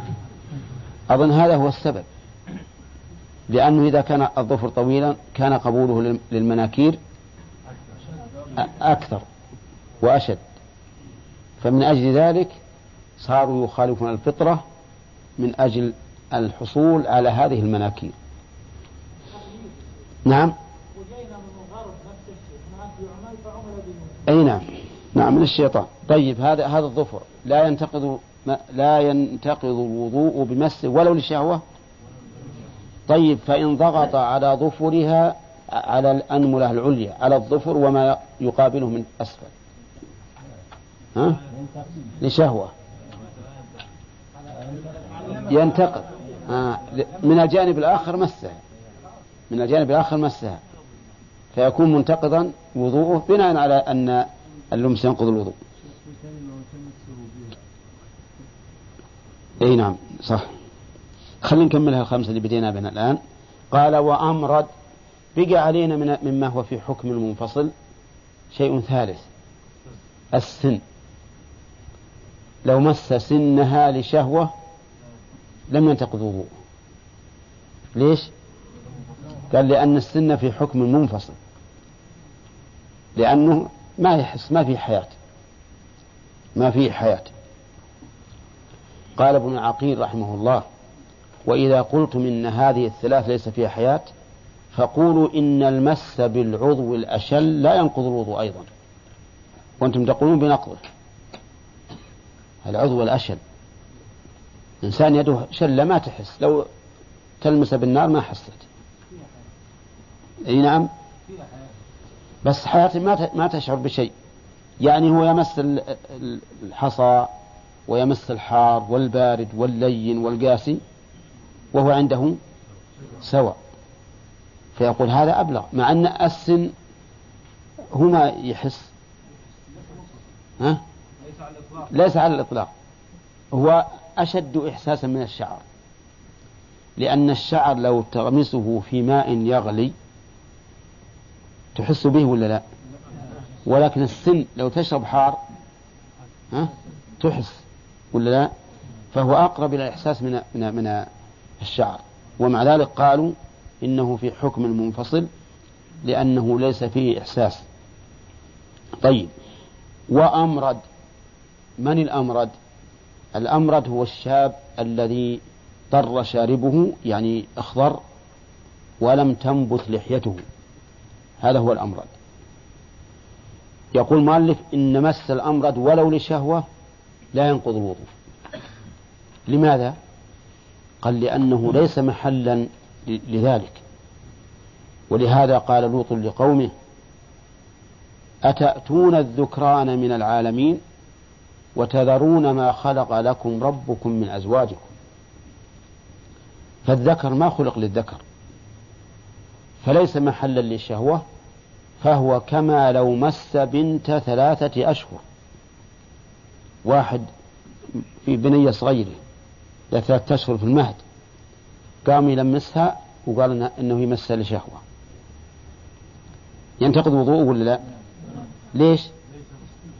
أظن هذا هو السبب لأنه إذا كان الظفر طويلا كان قبوله للمناكير أكثر وأشد. فمن أجل ذلك صاروا يخالفون الفطرة من أجل الحصول على هذه المناكير. نعم؟ أي نعم. نعم من الشيطان. طيب هذا هذا الظفر. لا ينتقض لا ينتقض الوضوء بمس ولو لشهوة طيب فإن ضغط على ظفرها على الأنملة العليا على الظفر وما يقابله من أسفل. ها؟ لشهوة. ينتقد آه من الجانب الآخر مسها من الجانب الآخر مسها فيكون منتقضا وضوءه بناء على أن اللمس ينقض الوضوء. إي نعم صح. خلينا نكملها الخمسة اللي بدينا بها الآن. قال وأمرد بقى علينا من مما هو في حكم المنفصل شيء ثالث. السن. لو مس سنها لشهوة لم ينتقض وضوء ليش؟ قال لأن السن في حكم منفصل. لأنه ما يحس ما في حياة. ما في حياة. قال ابن عقيل رحمه الله وإذا قلتم إن هذه الثلاث ليس فيها حياة فقولوا إن المس بالعضو الأشل لا ينقض الوضوء أيضا. وأنتم تقولون بنقضه. العضو الأشل. إنسان يده شلة ما تحس. لو تلمس بالنار ما حست. أي نعم؟ بس حياته ما ما تشعر بشيء. يعني هو يمس الحصى ويمس الحار والبارد واللين والقاسي وهو عنده سواء. فيقول هذا أبلغ. مع أن السن هنا يحس. ها؟ ليس على الإطلاق. هو أشد إحساسا من الشعر. لأن الشعر لو تغمسه في ماء يغلي تحس به ولا لا؟ ولكن السن لو تشرب حار ها تحس ولا لا؟ فهو أقرب إلى الإحساس من من من الشعر. ومع ذلك قالوا إنه في حكم منفصل لأنه ليس فيه إحساس. طيب. وأمرد. من الأمرد؟ الأمرد هو الشاب الذي ضر شاربه يعني أخضر ولم تنبت لحيته. هذا هو الأمرد يقول مؤلف إن مس الأمرد ولو لشهوة لا ينقض الوضوء لماذا؟ قال لأنه ليس محلا لذلك. ولهذا قال لوط لقومه أتأتون الذكران من العالمين؟ وتذرون ما خلق لكم ربكم من أزواجكم. فالذكر ما خلق للذكر. فليس محلا للشهوة فهو كما لو مس بنت ثلاثة أشهر. واحد في بنية صغيرة ثلاثة أشهر في المهد. قام يلمسها وقال إنه يمسها لشهوة. ينتقد وضوءه ولا لا؟ ليش؟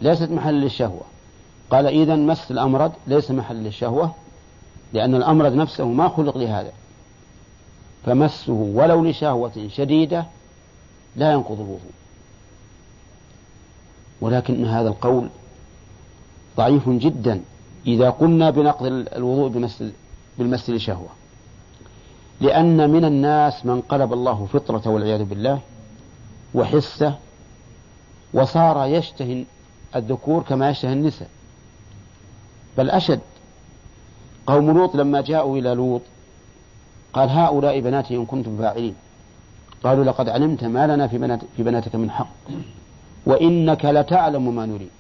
ليست محل للشهوة. قال إذا مس الأمرد ليس محل للشهوة لأن الأمرد نفسه ما خلق لهذا. فمسه ولو لشهوة شديدة لا ينقض الوضوء ولكن هذا القول ضعيف جدا إذا قلنا بنقض الوضوء بمس بالمس لشهوة. لأن من الناس من قلب الله فطرته والعياذ بالله وحسه وصار يشتهي الذكور كما يشتهي النساء. بل أشد. قوم لوط لما جاءوا إلى لوط قال هؤلاء بناتي إن كنتم فاعلين. قالوا لقد علمت ما لنا في, بنات في بناتك من حق. وإنك لتعلم ما نريد.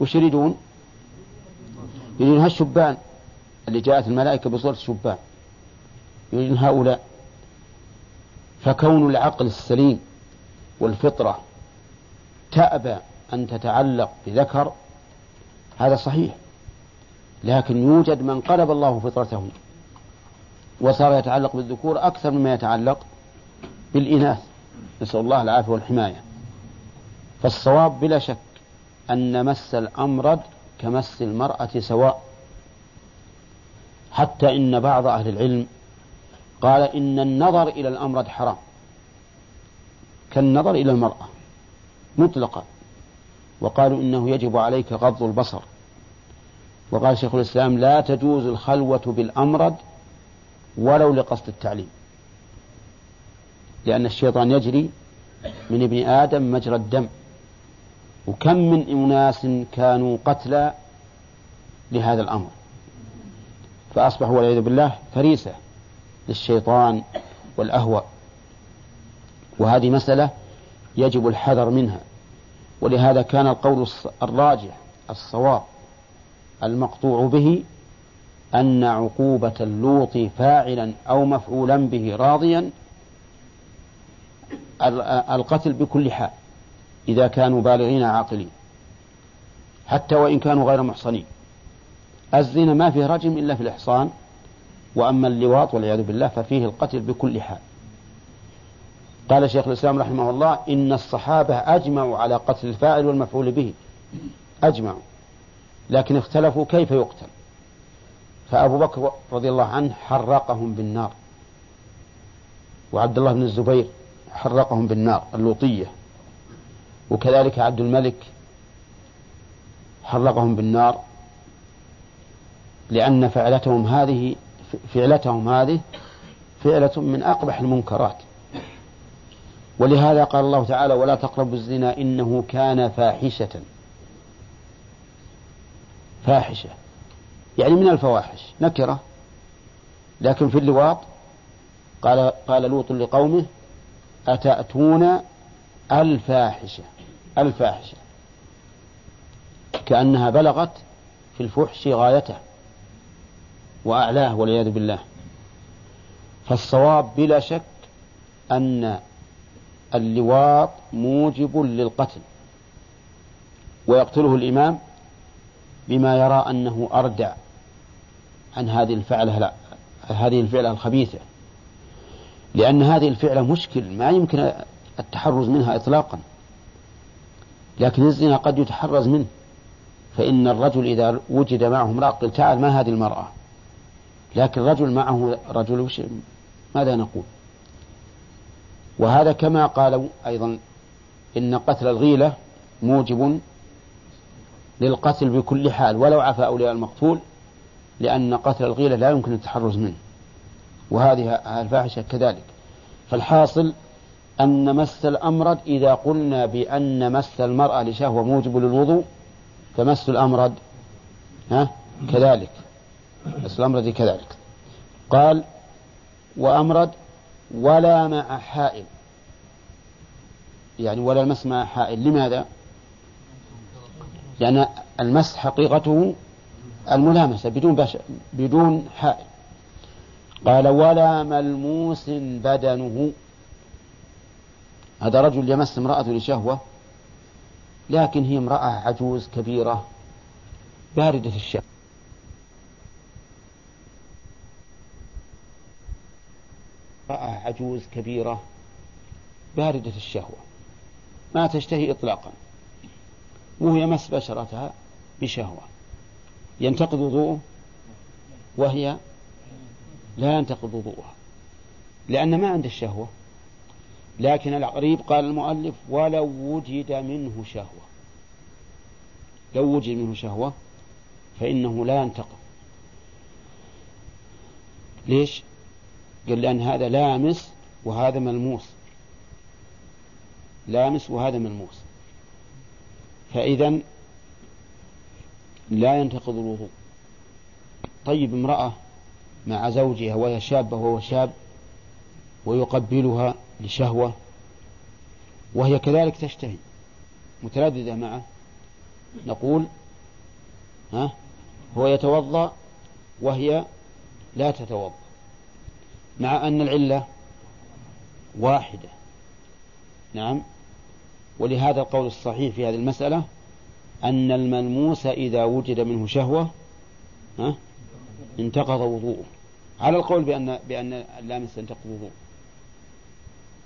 وش يريدون؟ يريدون هالشبان اللي جاءت الملائكة بصورة شبان يريدون هؤلاء. فكون العقل السليم والفطرة تأبى أن تتعلق بذكر هذا صحيح. لكن يوجد من قلب الله فطرته وصار يتعلق بالذكور أكثر مما يتعلق بالإناث. نسأل الله العافية والحماية. فالصواب بلا شك أن مس الأمرد كمس المرأة سواء. حتى إن بعض أهل العلم قال إن النظر إلى الأمرد حرام. كالنظر إلى المرأة مطلقا وقالوا إنه يجب عليك غض البصر. وقال شيخ الإسلام لا تجوز الخلوة بالأمرد ولو لقصد التعليم. لأن الشيطان يجري من ابن آدم مجرى الدم. وكم من أناس كانوا قتلى لهذا الأمر. فأصبحوا والعياذ بالله فريسة للشيطان والأهوى. وهذه مسألة يجب الحذر منها. ولهذا كان القول الراجح الصواب. المقطوع به أن عقوبة اللوط فاعلا أو مفعولا به راضيا القتل بكل حال إذا كانوا بالغين عاقلين حتى وإن كانوا غير محصنين. الزنا ما فيه رجم إلا في الإحصان وأما اللواط والعياذ بالله ففيه القتل بكل حال. قال شيخ الإسلام رحمه الله إن الصحابة أجمعوا على قتل الفاعل والمفعول به. أجمعوا. لكن اختلفوا كيف يقتل. فأبو بكر رضي الله عنه حرقهم بالنار. وعبد الله بن الزبير حرقهم بالنار اللوطية. وكذلك عبد الملك حرقهم بالنار لأن فعلتهم هذه فعلتهم هذه فعلة من أقبح المنكرات. ولهذا قال الله تعالى ولا تقربوا الزنا إنه كان فاحشة. فاحشة. يعني من الفواحش. نكرة. لكن في اللواط قال قال لوط لقومه أتأتون الفاحشة. الفاحشة. كأنها بلغت في الفحش غايته. وأعلاه والعياذ بالله. فالصواب بلا شك أن اللواط موجب للقتل. ويقتله الإمام بما يرى أنه أردع عن هذه الفعلة هذه الفعلة الخبيثة. لأن هذه الفعلة مشكل ما يمكن التحرز منها إطلاقا. لكن الزنا قد يتحرز منه. فإن الرجل إذا وجد معه امرأة قل تعال ما هذه المرأة؟ لكن رجل معه رجل وش ماذا نقول؟ وهذا كما قالوا أيضا إن قتل الغيلة موجب للقتل بكل حال ولو عفى أولياء المقتول لأن قتل الغيلة لا يمكن التحرز منه. وهذه الفاحشة كذلك. فالحاصل أن مس الأمرد إذا قلنا بأن مس المرأة لشهوة موجب للوضوء فمس الأمرد ها كذلك. مس الأمرد كذلك. قال وأمرد ولا مع حائل. يعني ولا المس مع حائل. لماذا؟ لأن المس حقيقته الملامسة بدون بش... بدون حائل. قال ولا ملموس بدنه. هذا رجل يمس امرأة لشهوة لكن هي امرأة عجوز كبيرة باردة الشهوة. امرأة عجوز كبيرة باردة الشهوة. ما تشتهي إطلاقا. وهو يمس بشرتها بشهوة. ينتقض وضوءه وهي لا ينتقض وضوءها لأن ما عند الشهوة. لكن الغريب قال المؤلف ولو وجد منه شهوة. لو وجد منه شهوة فإنه لا ينتقض. ليش؟ قال لأن هذا لامس وهذا ملموس. لامس وهذا ملموس. فإذا لا ينتقض الوضوء. طيب امرأة مع زوجها وهي شابة وهو شاب ويقبلها لشهوة وهي كذلك تشتهي مترددة معه نقول ها هو يتوضأ وهي لا تتوضأ مع أن العلة واحدة. نعم. ولهذا القول الصحيح في هذه المسألة أن الملموس إذا وجد منه شهوة ها انتقض وضوءه. على القول بأن بأن اللامس ينتقض وضوءه.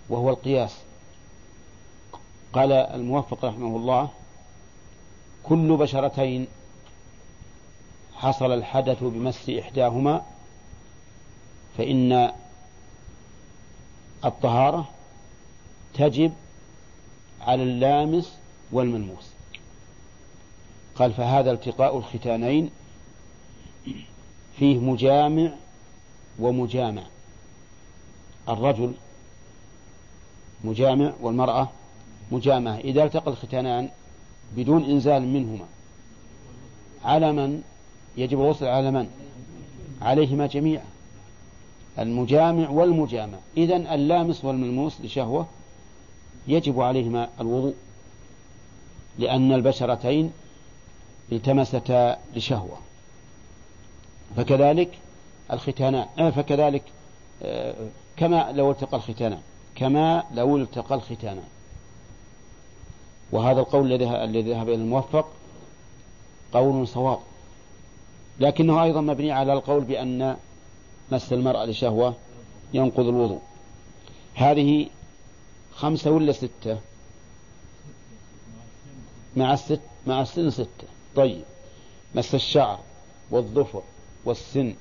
وهو القياس. قال الموفق رحمه الله كل بشرتين حصل الحدث بمس إحداهما فإن الطهارة تجب على اللامس والملموس. قال فهذا التقاء الختانين فيه مجامع ومجامع. الرجل مجامع والمرأة مجامعة إذا التقى الختانان بدون إنزال منهما على من؟ يجب الغسل على من؟ عليهما جميعا. المجامع والمجامع. إذن اللامس والملموس لشهوة يجب عليهما الوضوء لأن البشرتين التمستا لشهوة. فكذلك الختانان آه فكذلك آه كما لو التقى الختانان كما لو التقى الختانان. وهذا القول الذي ذهب إلى الموفق قول صواب. لكنه أيضا مبني على القول بأن مس المرأة لشهوة ينقض الوضوء. هذه خمسة ولا ستة؟ مع الست مع السن ستة. طيب. مس الشعر والظفر والسن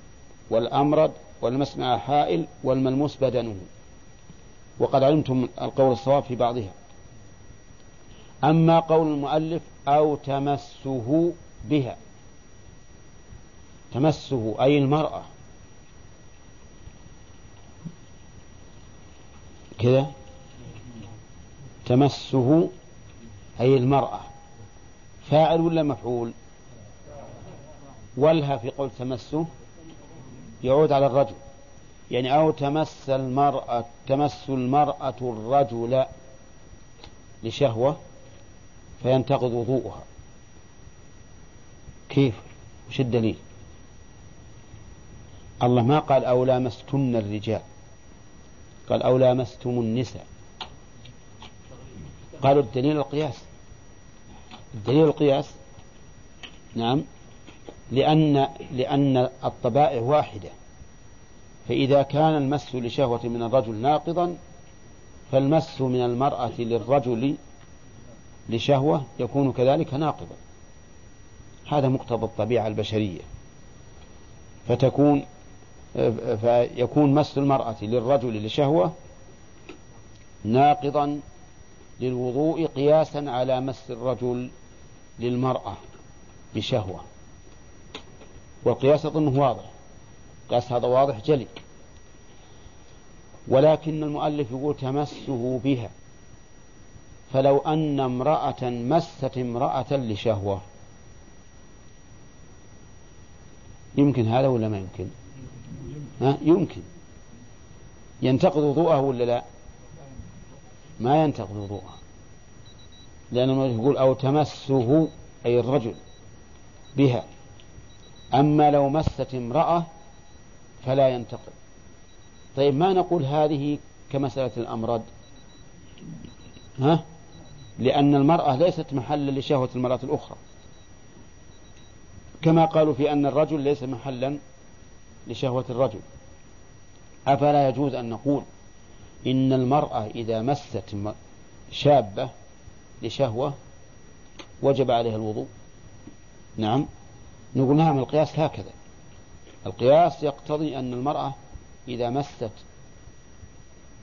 والأمرد والمس مع حائل والملموس بدنه. وقد علمتم القول الصواب في بعضها. أما قول المؤلف أو تمسه بها. تمسه أي المرأة. كذا؟ تمسه أي المرأة. فاعل ولا مفعول؟ ولها في قول تمسه يعود على الرجل. يعني أو تمس المرأة تمس المرأة الرجل لشهوة فينتقض وضوءها. كيف؟ وش الدليل؟ الله ما قال أو لامستن الرجال. قال أو لامستم النساء. قالوا الدليل القياس. الدليل القياس نعم لأن لأن الطبائع واحدة. فإذا كان المس لشهوة من الرجل ناقضا فالمس من المرأة للرجل لشهوة يكون كذلك ناقضا. هذا مقتضى الطبيعة البشرية. فتكون فيكون مس المرأة للرجل لشهوة ناقضا للوضوء قياسا على مس الرجل للمرأة بشهوة. والقياس أظنه واضح. قياس هذا واضح جلي. ولكن المؤلف يقول تمسه بها. فلو أن امرأة مست امرأة لشهوة. يمكن هذا ولا ما يمكن؟ ها؟ يمكن. ينتقض وضوءه ولا لا؟ ما ينتقض وضوءه لأنه يقول أو تمسه أي الرجل بها. أما لو مست امرأة فلا ينتقض طيب ما نقول هذه كمسألة الأمرد ها؟ لأن المرأة ليست محلا لشهوة المرأة الأخرى. كما قالوا في أن الرجل ليس محلا لشهوة الرجل. أفلا يجوز أن نقول إن المرأة إذا مست شابة لشهوة وجب عليها الوضوء. نعم. نقول نعم القياس هكذا. القياس يقتضي أن المرأة إذا مست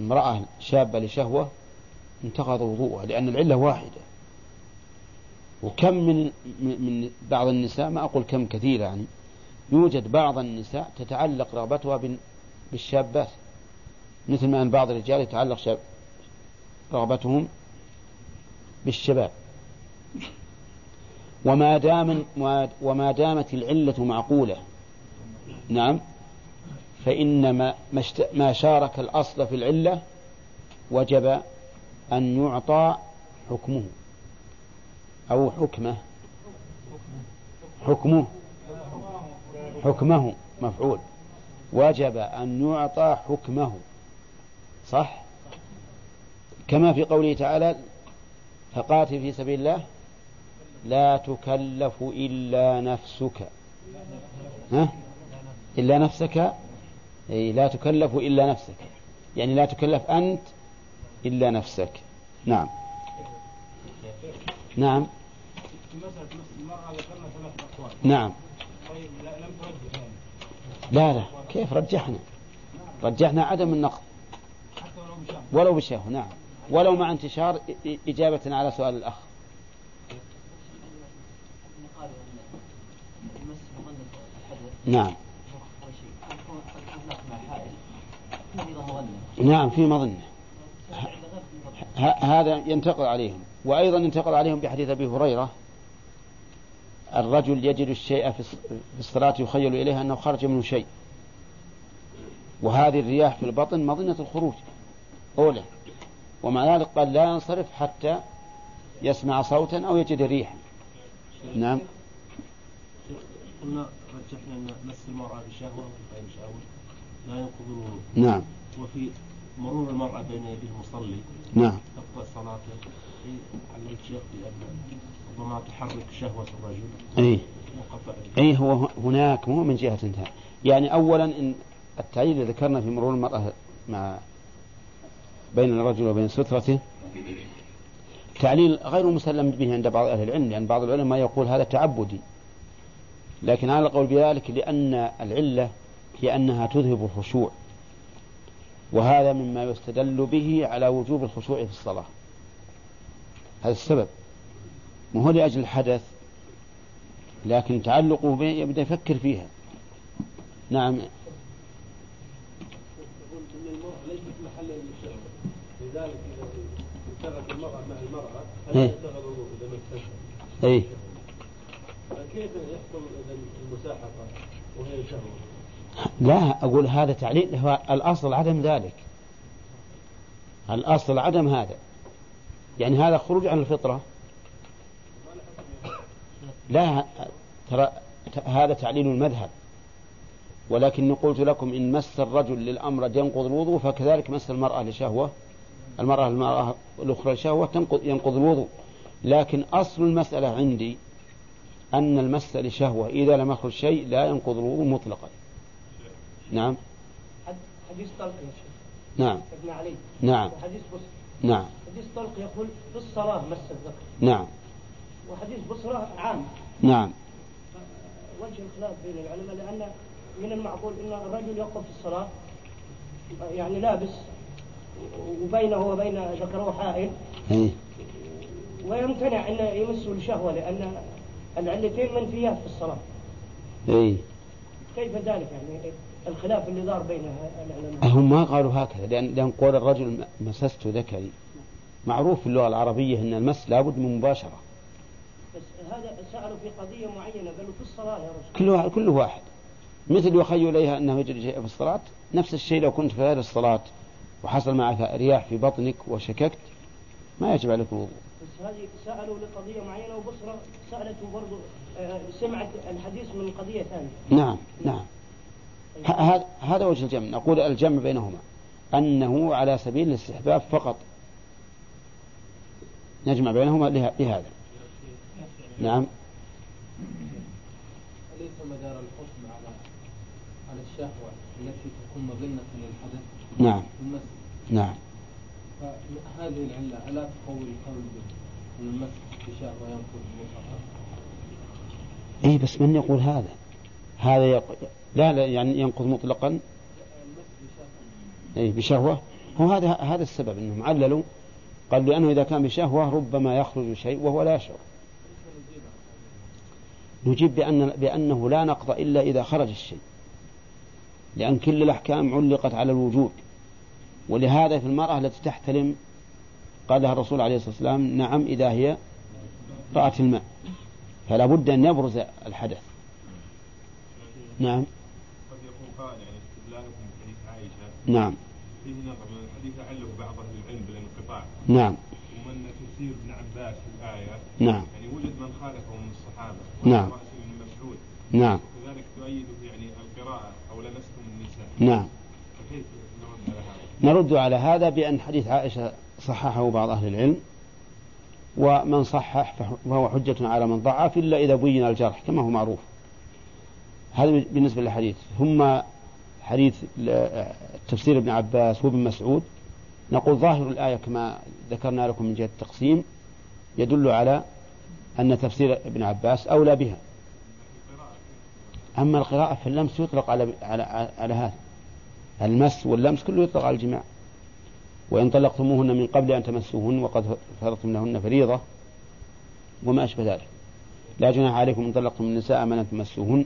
امرأة شابة لشهوة انتقض وضوءها لأن العلة واحدة. وكم من من بعض النساء ما أقول كم كثير يعني يوجد بعض النساء تتعلق رغبتها بالشابات. مثل ما أن بعض الرجال يتعلق شاب رغبتهم بالشباب. وما دام وما دامت العلة معقولة. نعم. فإن ما, ما شارك الأصل في العلة وجب أن يعطى حكمه. أو حكمه. حكمه. حكمه مفعول. وجب أن يعطى حكمه. صح؟ كما في قوله تعالى فقاتل في سبيل الله لا تكلف إلا نفسك. ها؟ إلا نفسك؟ أي لا تكلف إلا نفسك. يعني لا تكلف أنت إلا نفسك. نعم. نعم. نعم. لا لا. كيف رجحنا؟ رجحنا عدم النقض. ولو بشهوة نعم. ولو مع انتشار إجابة على سؤال الأخ. نعم. نعم في مظنة. هذا ينتقل عليهم. وأيضا ينتقل عليهم بحديث أبي هريرة. الرجل يجد الشيء في الصلاة يخيل إليه أنه خرج منه شيء. وهذه الرياح في البطن مظنة الخروج. أولى. ومع ذلك قال لا ينصرف حتى يسمع صوتا أو يجد ريحا. نعم. قلنا رجحنا أن مس المرأة بشهوة غير شهوة لا ينقض الوضوء نعم. وفي مرور المرأة بين يدي المصلي نعم. تبقى صلاته على الشيخ بأن ربما تحرك شهوة الرجل. أي أي هو هناك مو من جهة انتهاء. يعني أولا إن التعليل اللي ذكرنا في مرور المرأة مع بين الرجل وبين سترته. تعليل غير مسلم به عند بعض أهل العلم لأن بعض العلماء يقول هذا تعبدي. لكن على القول بذلك لأن العلة هي أنها تذهب الخشوع. وهذا مما يستدل به على وجوب الخشوع في الصلاة. هذا السبب. ما هو لأجل الحدث؟ لكن تعلقه به يبدأ يفكر فيها. نعم ليست محل لذلك إذا المرأة مع المرأة إيه. الوضوء إذا ما أي فكيف يحصل إذا المساحقه وهي شهوة؟ لا أقول هذا تعليل هو الأصل عدم ذلك. الأصل عدم هذا. يعني هذا خروج عن الفطرة. لا ترى هذا تعليل المذهب. ولكني قلت لكم إن مس الرجل للأمر ينقض الوضوء فكذلك مس المرأة لشهوة. المرأة المرأة الأخرى لشهوة تنقض ينقض الوضوء. لكن أصل المسألة عندي أن المس لشهوة إذا لم يخرج شيء لا ينقض الوضوء مطلقا. نعم. حديث طلق نعم. ابن علي. نعم. وحديث بصر نعم. حديث طلق يقول في الصلاة مس الذكر. نعم. وحديث بصرة عام. نعم. وجه الخلاف بين العلماء لأن من المعقول أن الرجل يقف في الصلاة يعني لابس وبينه وبين ذكره حائل. إيه. ويمتنع أن يمسه الشهوة لأن العلتين منفيات في الصلاة. إيه. كيف ذلك؟ يعني الخلاف اللي دار بين العلماء هم ما قالوا هكذا لأن, لأن قول الرجل مسست ذكري. معروف في اللغة العربية أن المس لابد من مباشرة. بس هذا سألوا في قضية معينة قالوا في الصلاة يا رسول كل واحد, كل واحد. مثل يخيل إليها أنه يجري شيء في الصلاة نفس الشيء لو كنت في غير الصلاة. وحصل معك رياح في بطنك وشككت ما يجب عليك الوضوء. بس هذه سألوا لقضية معينة وبصرة سألته برضو آه، سمعت الحديث من قضية ثانية. نعم نعم. هذا هذا وجه الجمع. نقول الجمع بينهما. أنه على سبيل الاستحباب فقط. نجمع بينهما له- لهذا. نعم. أليس مدار الحكم على على الشهوة التي تكون مظنة للحدث؟ نعم. المس. نعم. فهذه العلة ألا تقوي القول بالمس بشهوة ينقض مطلقا اي بس من يقول هذا؟ هذا يق... لا لا يعني ينقض مطلقا؟ المس بشهوة. اي بشهوة؟ هو هذا هذا السبب إنهم عللوا قال لأنه إذا كان بشهوة ربما يخرج شيء وهو لا يشعر نجيب بأن بأنه لا نقض إلا إذا خرج الشيء. لأن كل الأحكام علقت على الوجود. ولهذا في المرأة التي تحتلم قال لها الرسول عليه الصلاة والسلام نعم إذا هي رأت الماء فلا بد أن يبرز الحدث. نعم. قد يكون قائل يعني استدلالكم بحديث عائشة. نعم. فيه نظر من الحديث علّه بعض أهل العلم بالانقطاع. نعم. ومن تفسير ابن عباس في الآية. نعم. يعني وجد من خالفه من الصحابة. نعم. ابن مسعود نعم وكذلك تؤيده يعني القراءة أو لمستم النساء نعم. نرد على هذا؟ على بأن حديث عائشة صححه بعض أهل العلم ومن صحح فهو حجة على من ضعف إلا إذا بين الجرح كما هو معروف. هذا بالنسبة للحديث. ثم حديث تفسير ابن عباس وابن مسعود. نقول ظاهر الآية كما ذكرنا لكم من جهة التقسيم يدل على أن تفسير ابن عباس أولى بها. أما القراءة فاللمس يطلق على على على هذا. المس واللمس كله يطلق على الجماع. وإن طلقتموهن من قبل أن تمسوهن وقد فرضتم لهن فريضة وما أشبه ذلك. لا جناح عليكم إن طلقتم النساء من أن تمسوهن.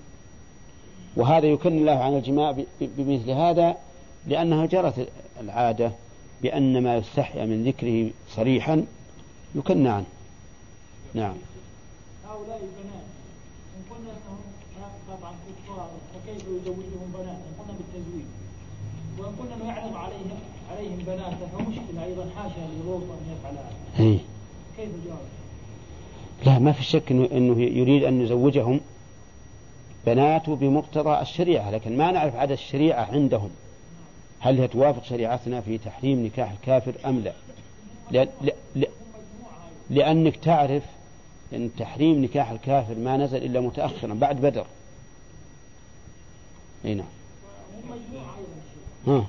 وهذا يكن الله عن الجماع بمثل هذا لأنها جرت العادة بأن ما يستحيا من ذكره صريحا يكنى عنه. نعم. هؤلاء البنات إن قلنا أنهم طبعا كفار فكيف يزوجهم بنات إن قلنا بالتزويج وإن قلنا أنه يعرض عليهم عليهم بنات فمشكلة أيضا حاشا للوط أن يفعل هذا. كيف الجواب؟ لا ما في شك إنه, إنه يريد أن يزوجهم بناته بمقتضى الشريعة لكن ما نعرف عدد الشريعة عندهم. هل هي توافق شريعتنا في تحريم نكاح الكافر أم لا؟ لأ لأنك تعرف أن تحريم نكاح الكافر ما نزل إلا متأخرا بعد بدر. أي نعم. ها هم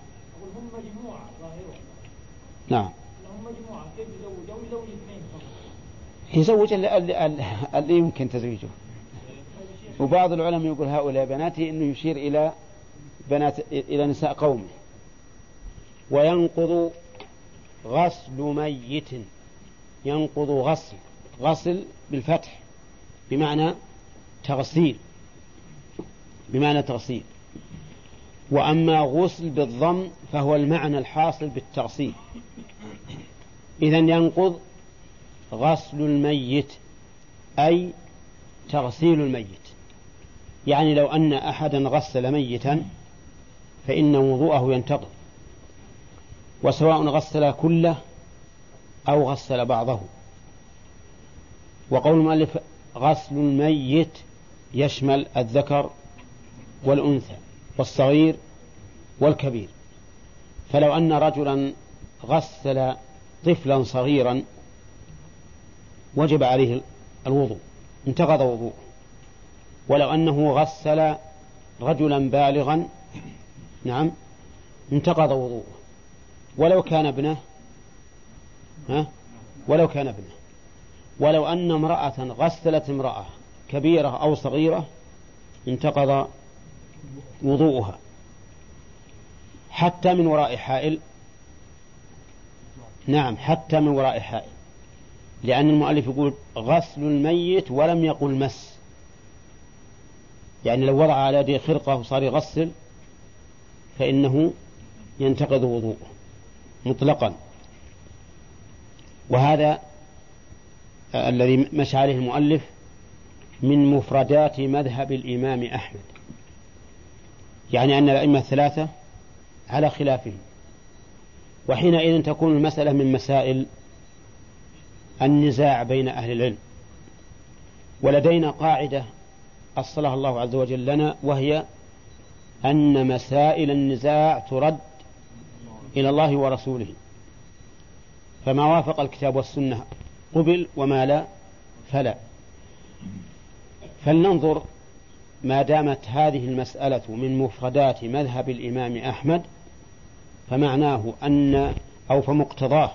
مجموعة ظاهرة نعم. هم مجموعة كيف يزوج أو يزوج اثنين فقط يزوج اللي, يمكن تزويجه. وبعض العلماء يقول هؤلاء بناته إنه يشير إلى بنات إلى نساء قومه. وينقض غسل ميت. ينقض غسل. غسل بالفتح. بمعنى تغسيل. بمعنى تغسيل. وأما غسل بالضم فهو المعنى الحاصل بالتغسيل. إذا ينقض غسل الميت أي تغسيل الميت. يعني لو أن أحدا غسل ميتا فإن وضوءه ينتقض. وسواء غسل كله أو غسل بعضه. وقول المؤلف غسل الميت يشمل الذكر والأنثى. والصغير والكبير. فلو أن رجلا غسل طفلا صغيرا وجب عليه الوضوء انتقض وضوءه. ولو أنه غسل رجلا بالغا نعم انتقض وضوءه. ولو كان ابنه ها ولو كان ابنه. ولو أن امرأة غسلت امرأة كبيرة أو صغيرة انتقض وضوءها. حتى من وراء حائل. نعم حتى من وراء حائل. لأن المؤلف يقول غسل الميت ولم يقل مس. يعني لو وضع على يده خرقة وصار يغسل فإنه ينتقض وضوءه مطلقا. وهذا الذي مشى عليه المؤلف من مفردات مذهب الإمام أحمد. يعني أن الأئمة الثلاثة على خلافهم. وحينئذ تكون المسألة من مسائل النزاع بين أهل العلم. ولدينا قاعدة أصلها الله عز وجل لنا وهي أن مسائل النزاع ترد إلى الله ورسوله. فما وافق الكتاب والسنة قبل وما لا فلا. فلننظر ما دامت هذه المسألة من مفردات مذهب الإمام أحمد فمعناه أن أو فمقتضاه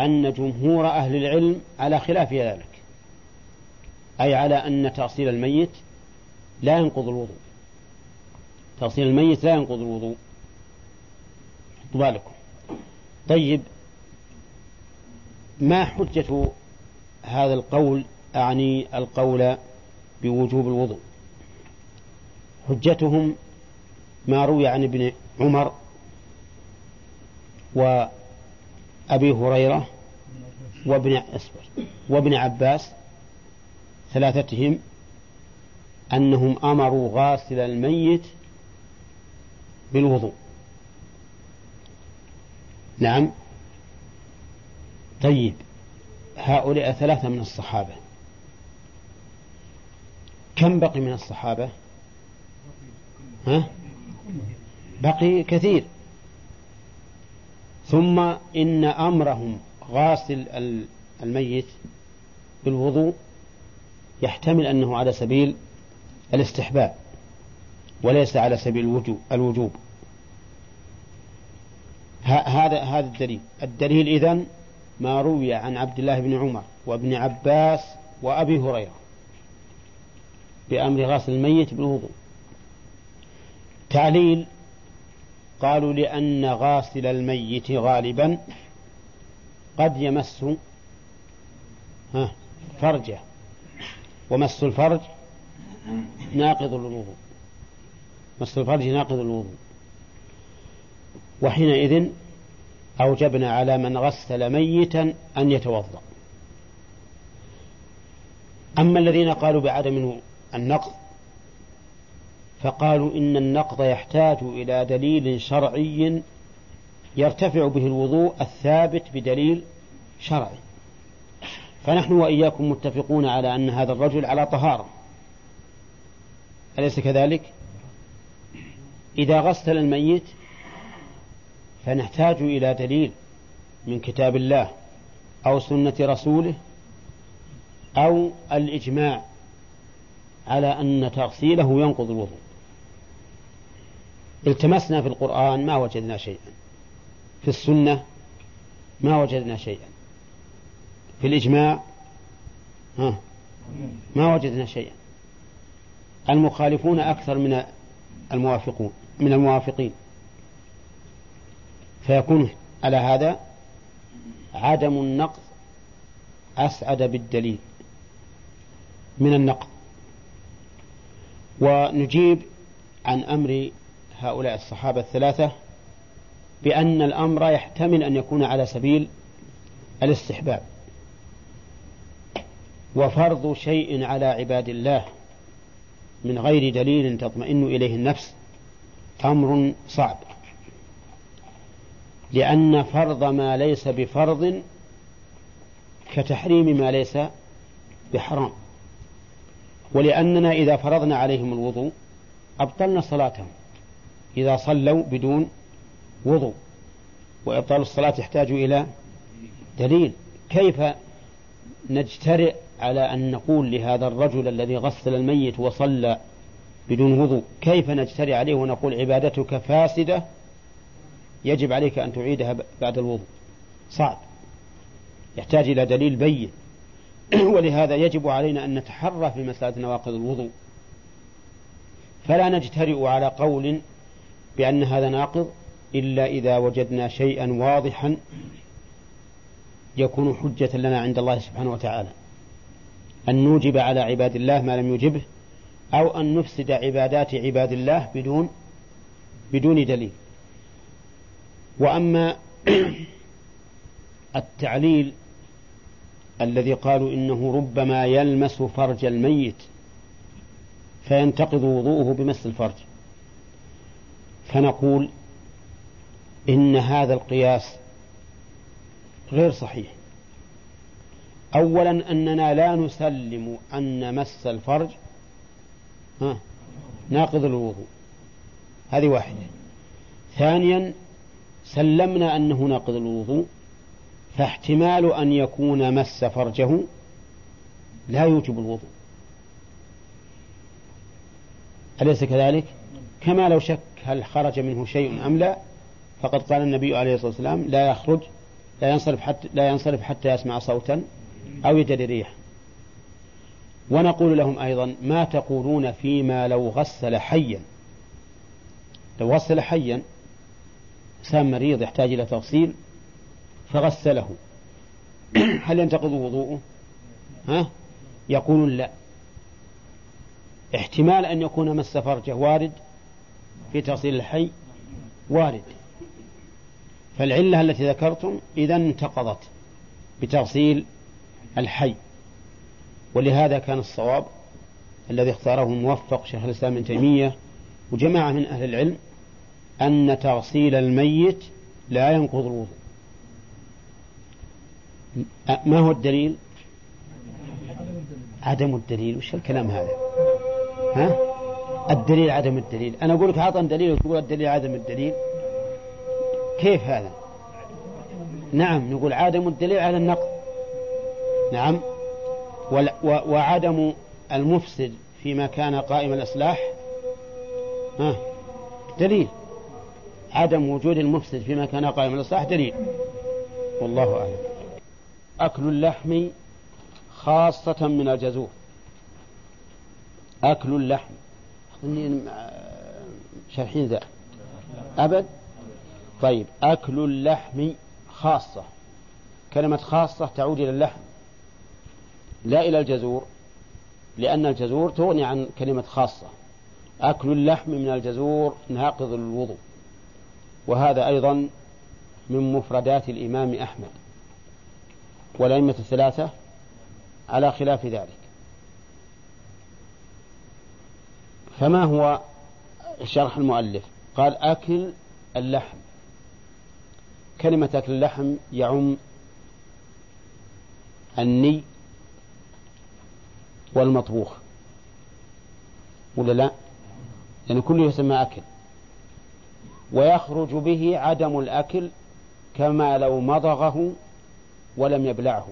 أن جمهور أهل العلم على خلاف ذلك أي على أن تأصيل الميت لا ينقض الوضوء. تغسيل الميت لا ينقض الوضوء. بالكم. طيب ما حجة هذا القول؟ أعني القول بوجوب الوضوء. حجتهم ما روي عن ابن عمر وأبي هريرة وابن أسبر وابن عباس ثلاثتهم أنهم أمروا غاسل الميت بالوضوء. نعم. طيب هؤلاء ثلاثة من الصحابة. كم بقي من الصحابة؟ ها؟ بقي كثير. ثم إن أمرهم غاسل الميت بالوضوء يحتمل أنه على سبيل الاستحباب وليس على سبيل الوجوب. هذا هذا الدليل. الدليل إذن ما روي عن عبد الله بن عمر وابن عباس وأبي هريرة بأمر غسل الميت بالوضوء. تعليل قالوا لأن غاسل الميت غالبا قد يمس فرجه. ومس الفرج ناقض للوضوء مس الفرج ناقض الوضوء. وحينئذ أوجبنا على من غسل ميتا أن يتوضأ. أما الذين قالوا بعدم النقض فقالوا إن النقض يحتاج إلى دليل شرعي يرتفع به الوضوء الثابت بدليل شرعي. فنحن وإياكم متفقون على أن هذا الرجل على طهارة. أليس كذلك؟ إذا غسل الميت فنحتاج إلى دليل من كتاب الله أو سنة رسوله أو الإجماع على أن تغسيله ينقض الوضوء. التمسنا في القرآن ما وجدنا شيئا. في السنة ما وجدنا شيئا. في الإجماع ها ما وجدنا شيئا. المخالفون أكثر من الموافقون من الموافقين. فيكون على هذا عدم النقض أسعد بالدليل من النقض. ونجيب عن أمر هؤلاء الصحابة الثلاثة بأن الأمر يحتمل أن يكون على سبيل الاستحباب. وفرض شيء على عباد الله من غير دليل تطمئن إليه النفس أمر صعب. لأن فرض ما ليس بفرض كتحريم ما ليس بحرام. ولأننا إذا فرضنا عليهم الوضوء أبطلنا صلاتهم. إذا صلوا بدون وضوء وإبطال الصلاة يحتاج إلى دليل. كيف نجترئ على أن نقول لهذا الرجل الذي غسل الميت وصلى بدون وضوء كيف نجترئ عليه ونقول عبادتك فاسدة؟ يجب عليك أن تعيدها بعد الوضوء. صعب. يحتاج إلى دليل بين. (clears throat) ولهذا يجب علينا أن نتحرى في مسألة نواقض الوضوء. فلا نجترئ على قول بأن هذا ناقض إلا إذا وجدنا شيئا واضحا يكون حجة لنا عند الله سبحانه وتعالى. أن نوجب على عباد الله ما لم يوجبه أو أن نفسد عبادات عباد الله بدون بدون دليل. وأما (clears throat) التعليل الذي قالوا إنه ربما يلمس فرج الميت فينتقض وضوءه بمس الفرج. فنقول إن هذا القياس غير صحيح. أولا أننا لا نسلم أن مس الفرج ناقض الوضوء. هذه واحدة. ثانيا سلمنا أنه ناقض الوضوء فاحتمال أن يكون مس فرجه لا يوجب الوضوء. أليس كذلك؟ كما لو شك هل خرج منه شيء أم لا؟ فقد قال النبي عليه الصلاة والسلام لا يخرج لا ينصرف حتى لا ينصرف حتى يسمع صوتا أو يجد ريح. ونقول لهم أيضا ما تقولون فيما لو غسل حيا؟ لو غسل حيا إنسان مريض يحتاج إلى تغسيل فغسله. (clears throat) هل ينتقض وضوءه؟ ها؟ يقولون لا. احتمال أن يكون مس فرجه وارد في تغسيل الحي وارد. فالعلة التي ذكرتم إذا انتقضت بتغسيل الحي. ولهذا كان الصواب الذي اختاره الموفق شيخ الإسلام ابن تيمية وجماعة من أهل العلم أن تغسيل الميت لا ينقض الوضوء. ما هو الدليل؟ عدم الدليل. وش الكلام هذا؟ ها؟ الدليل عدم الدليل. أنا أقول لك أعطني دليل وتقول الدليل عدم الدليل. كيف هذا؟ نعم نقول عدم الدليل على النقض. نعم. وعدم المفسد فيما كان قائم الإصلاح. ها؟ دليل. عدم وجود المفسد فيما كان قائم الإصلاح دليل. والله أعلم. أكل اللحم خاصة من الجزور. أكل اللحم. شرحين ذا. أبد؟ طيب أكل اللحم خاصة. كلمة خاصة تعود إلى اللحم. لا إلى الجزور لأن الجزور تغني عن كلمة خاصة. أكل اللحم من الجزور ناقض الوضوء. وهذا أيضا من مفردات الإمام أحمد. والأئمة الثلاثة على خلاف ذلك. فما هو شرح المؤلف؟ قال أكل اللحم. كلمة أكل اللحم يعم الني والمطبوخ. ولا لا؟ لأن كله يسمى أكل. ويخرج به عدم الأكل كما لو مضغه ولم يبلعه.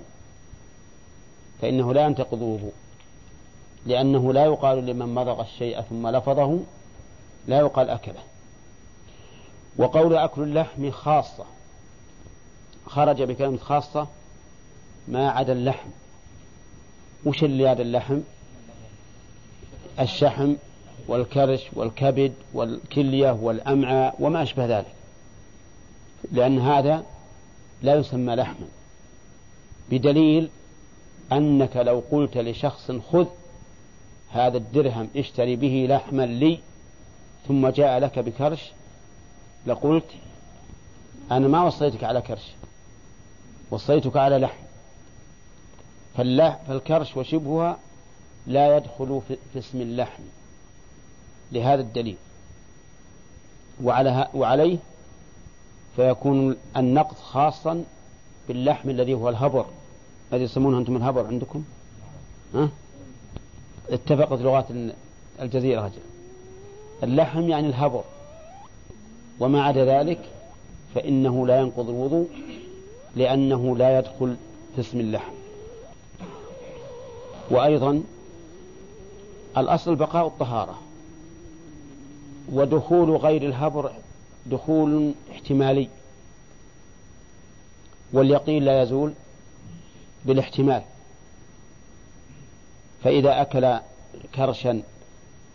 فإنه لا ينتقض لأنه لا يقال لمن مضغ الشيء ثم لفظه لا يقال أكله. وقول أكل اللحم خاصة خرج بكلمة خاصة ما عدا اللحم. وش اللي عدا اللحم؟ الشحم والكرش والكبد والكلية والأمعاء وما أشبه ذلك. لأن هذا لا يسمى لحما. بدليل أنك لو قلت لشخص خذ هذا الدرهم اشتري به لحما لي ثم جاء لك بكرش لقلت أنا ما وصيتك على كرش وصيتك على لحم فالكرش وشبهها لا يدخل في اسم اللحم لهذا الدليل. وعلى وعليه فيكون النقض خاصا باللحم الذي هو الهبر. الذي يسمونه أنتم الهبر عندكم؟ ها؟ اتفقت لغات الجزيرة اللحم يعني الهبر. وما عدا ذلك فإنه لا ينقض الوضوء لأنه لا يدخل في اسم اللحم. وأيضا الأصل بقاء الطهارة. ودخول غير الهبر دخول احتمالي. واليقين لا يزول بالاحتمال. فإذا أكل كرشا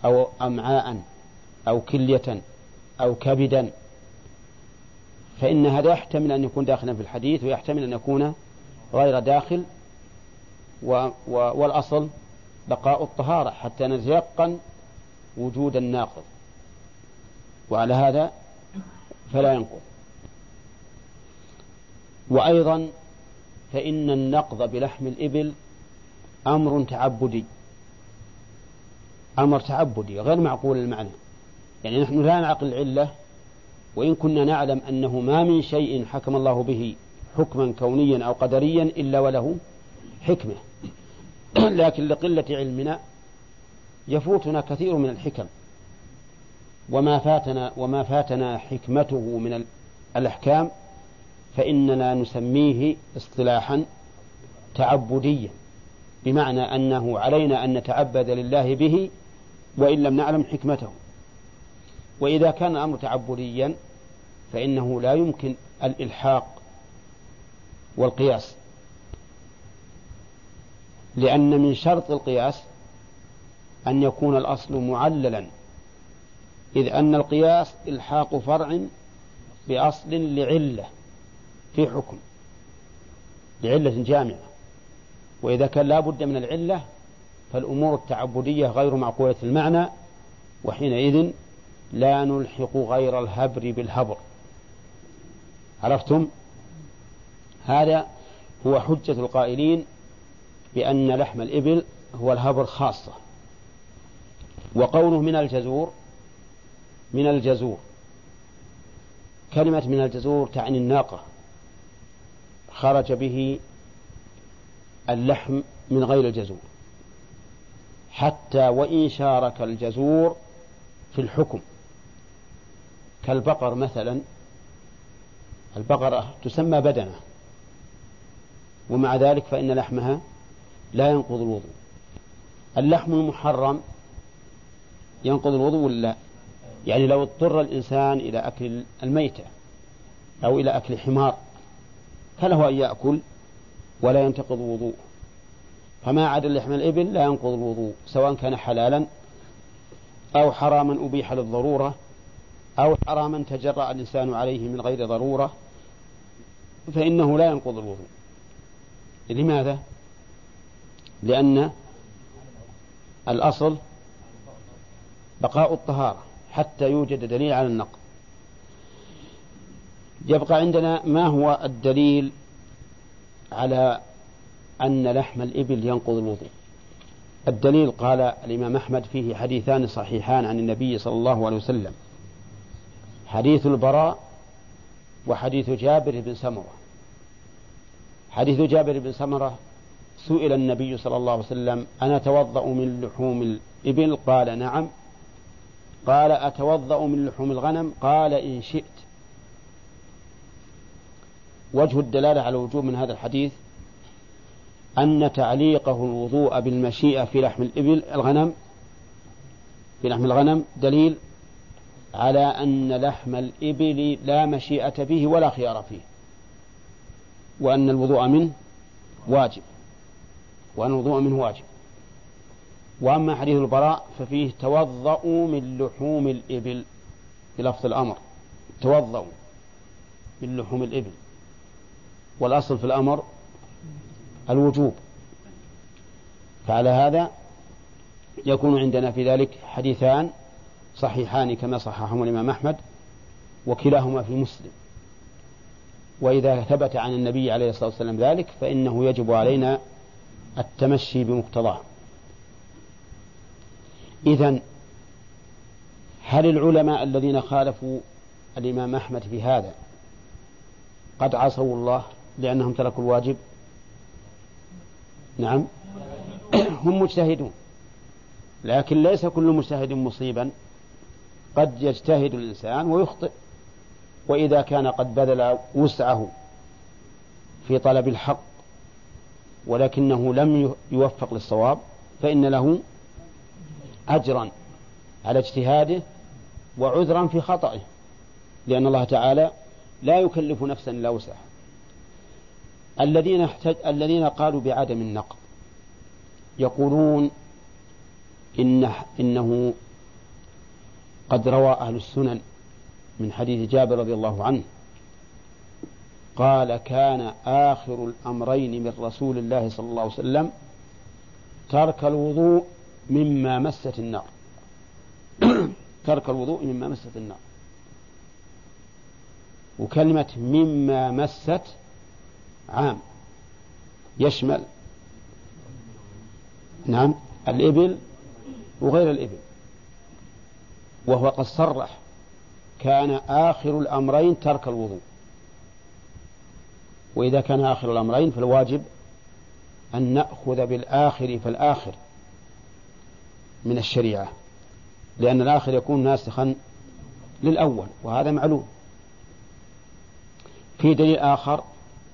أو أمعاء أو كلية أو كبدا فإن هذا يحتمل أن يكون داخلا في الحديث ويحتمل أن يكون غير داخل و و والأصل بقاء الطهارة حتى نتيقن وجود الناقض. وعلى هذا فلا ينقض. وأيضا فإن النقض بلحم الإبل أمر تعبدي. أمر تعبدي غير معقول المعنى. يعني نحن لا نعقل العلة وإن كنا نعلم أنه ما من شيء حكم الله به حكما كونيا أو قدريا إلا وله حكمة. (clears throat) لكن لقلة علمنا يفوتنا كثير من الحكم. وما فاتنا وما فاتنا حكمته من الأحكام فإننا نسميه اصطلاحا تعبديا. بمعنى أنه علينا أن نتعبد لله به وإن لم نعلم حكمته. وإذا كان الأمر تعبديا فإنه لا يمكن الإلحاق والقياس. لأن من شرط القياس أن يكون الأصل معللا إذ أن القياس إلحاق فرع بأصل لعلة في حكم لعلة جامعة. وإذا كان لا بد من العلة فالأمور التعبدية غير معقولة المعنى وحينئذ لا نلحق غير الهبر بالهبر. عرفتم؟ هذا هو حجة القائلين بأن لحم الإبل هو الهبر خاصة. وقوله من الجزور من الجزور. كلمة من الجزور تعني الناقة. خرج به اللحم من غير الجزور. حتى وإن شارك الجزور في الحكم. كالبقر مثلا البقرة تسمى بدنة. ومع ذلك فإن لحمها لا ينقض الوضوء. اللحم المحرم ينقض الوضوء ولا لا؟ يعني لو اضطر الإنسان إلى أكل الميتة أو إلى أكل حمار فله أن يأكل ولا ينتقض وضوء فما عدا لحم الإبل لا ينقض الوضوء سواء كان حلالا أو حراما أبيح للضرورة أو حراما تجرأ الإنسان عليه من غير ضرورة فإنه لا ينقض الوضوء. لماذا؟ لأن الأصل بقاء الطهارة حتى يوجد دليل على النقض. يبقى عندنا ما هو الدليل على أن لحم الإبل ينقض الوضوء. الدليل قال الإمام أحمد فيه حديثان صحيحان عن النبي صلى الله عليه وسلم. حديث البراء وحديث جابر بن سمرة. حديث جابر بن سمرة سئل النبي صلى الله عليه وسلم أنا أتوضأ من لحوم الإبل؟ قال نعم. قال أتوضأ من لحوم الغنم؟ قال إن شئت. وجه الدلالة على وجوب من هذا الحديث أن تعليقه الوضوء بالمشيئة في لحم الإبل الغنم في لحم الغنم دليل على أن لحم الإبل لا مشيئة فيه ولا خيار فيه وأن الوضوء منه واجب وأن الوضوء منه واجب. وأما حديث البراء ففيه توضأوا من لحوم الإبل بلفظ الأمر توضأوا من لحوم الإبل. والأصل في الأمر الوجوب. فعلى هذا يكون عندنا في ذلك حديثان صحيحان كما صححهما الإمام أحمد وكلاهما في مسلم. وإذا ثبت عن النبي عليه الصلاة والسلام ذلك فإنه يجب علينا التمشي بمقتضاه. إذا هل العلماء الذين خالفوا الإمام أحمد في هذا قد عصوا الله لأنهم تركوا الواجب. نعم. (clears throat) هم مجتهدون. لكن ليس كل مجتهد مصيبا. قد يجتهد الإنسان ويخطئ. وإذا كان قد بذل وسعه في طلب الحق ولكنه لم يوفق للصواب فإن له أجرا على اجتهاده وعذرا في خطئه. لأن الله تعالى لا يكلف نفسا إلا وسعها. الذين احتج... الذين قالوا بعدم النقض يقولون إن إنه قد روى أهل السنن من حديث جابر رضي الله عنه. قال كان آخر الأمرين من رسول الله صلى الله عليه وسلم ترك الوضوء مما مست النار. (coughs) ترك الوضوء مما مست النار. وكلمة مما مست عام. يشمل نعم الإبل وغير الإبل. وهو قد صرح كان آخر الأمرين ترك الوضوء. وإذا كان آخر الأمرين فالواجب أن نأخذ بالآخر فالآخر من الشريعة لأن الآخر يكون ناسخا للأول وهذا معلوم. في دليل آخر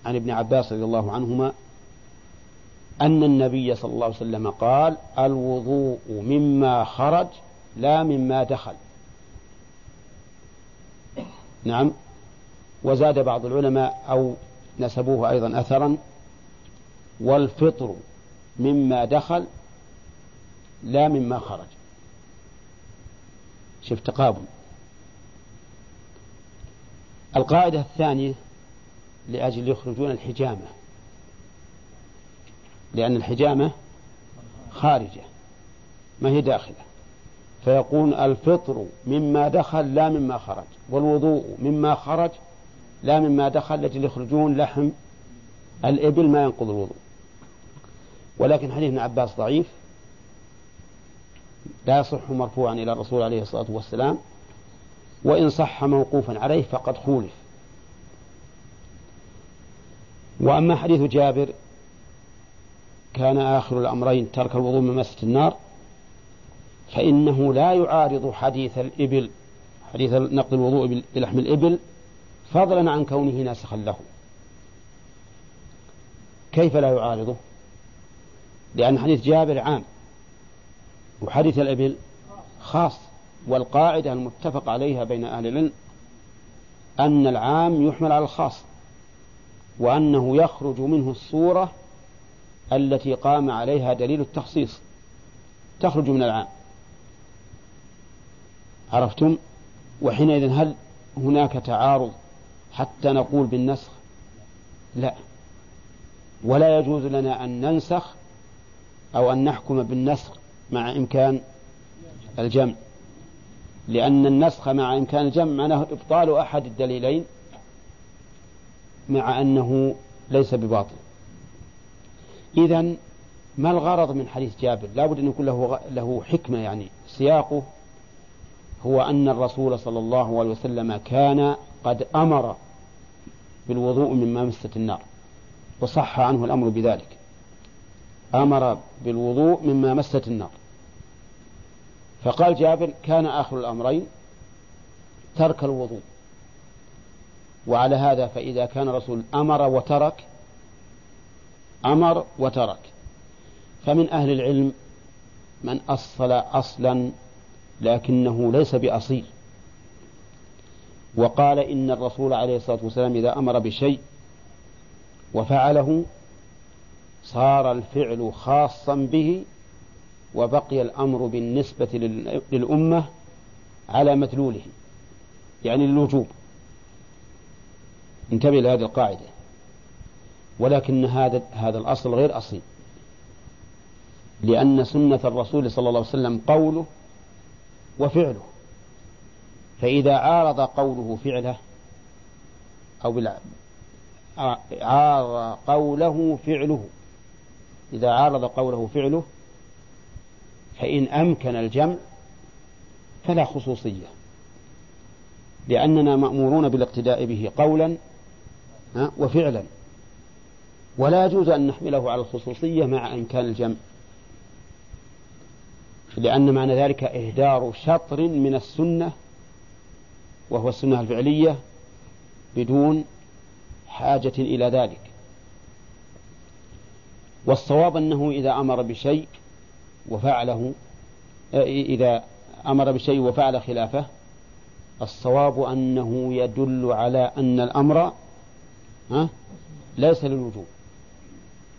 عن ابن عباس رضي الله عنهما أن النبي صلى الله عليه وسلم قال الوضوء مما خرج لا مما دخل. نعم. وزاد بعض العلماء أو نسبوه أيضا أثرا والفطر مما دخل لا مما خرج. شوف تقابل. القاعدة الثانية لأجل يخرجون الحجامة. لأن الحجامة خارجة ما هي داخلة. فيقول الفطر مما دخل لا مما خرج والوضوء مما خرج لا مما دخل لأجل يخرجون لحم الإبل ما ينقض الوضوء. ولكن حديث ابن عباس ضعيف لا يصح مرفوعا إلى الرسول عليه الصلاة والسلام وإن صح موقوفا عليه فقد خولف. وأما حديث جابر كان آخر الأمرين ترك الوضوء من مسة النار فإنه لا يعارض حديث الإبل حديث نقض الوضوء بلحم الإبل فضلا عن كونه ناسخا له. كيف لا يعارضه؟ لأن حديث جابر عام وحديث الإبل خاص والقاعدة المتفق عليها بين أهل العلم أن العام يحمل على الخاص. وأنه يخرج منه الصورة التي قام عليها دليل التخصيص. تخرج من العام. عرفتم؟ وحينئذ هل هناك تعارض حتى نقول بالنسخ؟ لا. ولا يجوز لنا أن ننسخ أو أن نحكم بالنسخ مع إمكان الجمع. لأن النسخ مع إمكان الجمع معناه إبطال أحد الدليلين مع أنه ليس بباطل. إذا ما الغرض من حديث جابر؟ لابد أن يكون له, له حكمة يعني سياقه هو أن الرسول صلى الله عليه وسلم كان قد أمر بالوضوء مما مست النار وصح عنه الأمر بذلك. أمر بالوضوء مما مست النار. فقال جابر كان آخر الأمرين ترك الوضوء. وعلى هذا فإذا كان الرسول أمر وترك أمر وترك. فمن أهل العلم من أصل أصلا لكنه ليس بأصيل. وقال إن الرسول عليه الصلاة والسلام إذا أمر بشيء وفعله صار الفعل خاصا به وبقي الأمر بالنسبة للأمة على مدلوله يعني للوجوب. انتبه لهذه القاعدة. ولكن هذا هذا الأصل غير أصيل. لأن سنة الرسول صلى الله عليه وسلم قوله وفعله. فإذا عارض قوله فعله أو بلا عارض قوله فعله. إذا عارض قوله فعله فإن أمكن الجمع فلا خصوصية. لأننا مأمورون بالاقتداء به قولا وفعلا. ولا يجوز أن نحمله على الخصوصية مع إمكان الجمع. لأن معنى ذلك إهدار شطر من السنة وهو السنة الفعلية بدون حاجة إلى ذلك. والصواب أنه إذا أمر بشيء وفعله إذا أمر بشيء وفعل خلافه الصواب أنه يدل على أن الأمر ليس للوجوب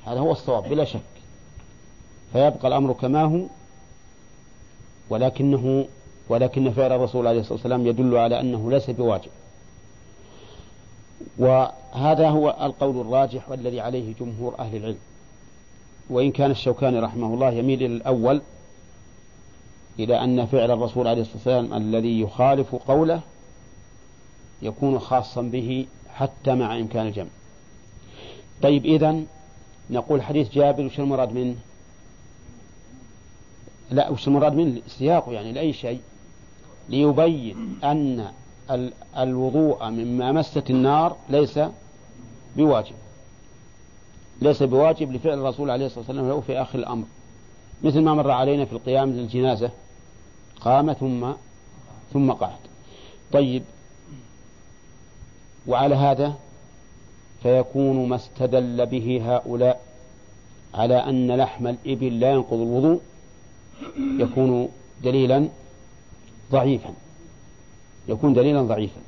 هذا هو الصواب بلا شك. فيبقى الأمر كما هو ولكنه ولكن فعل الرسول عليه الصلاة والسلام يدل على أنه ليس بواجب. وهذا هو القول الراجح والذي عليه جمهور أهل العلم. وإن كان الشوكاني رحمه الله يميل إلى الأول إلى أن فعل الرسول عليه الصلاة والسلام الذي يخالف قوله يكون خاصا به حتى مع إمكان الجمع. طيب إذا نقول حديث جابر وش المراد منه؟ لا وش المراد منه؟ سياقه يعني لأي شيء. ليبين أن الوضوء مما مست النار ليس بواجب. ليس بواجب لفعل الرسول عليه الصلاة والسلام له في آخر الأمر. مثل ما مر علينا في القيام للجنازة قام ثم ثم قعد. طيب وعلى هذا فيكون ما استدل به هؤلاء على أن لحم الإبل لا ينقض الوضوء يكون دليلا ضعيفا يكون دليلا ضعيفا.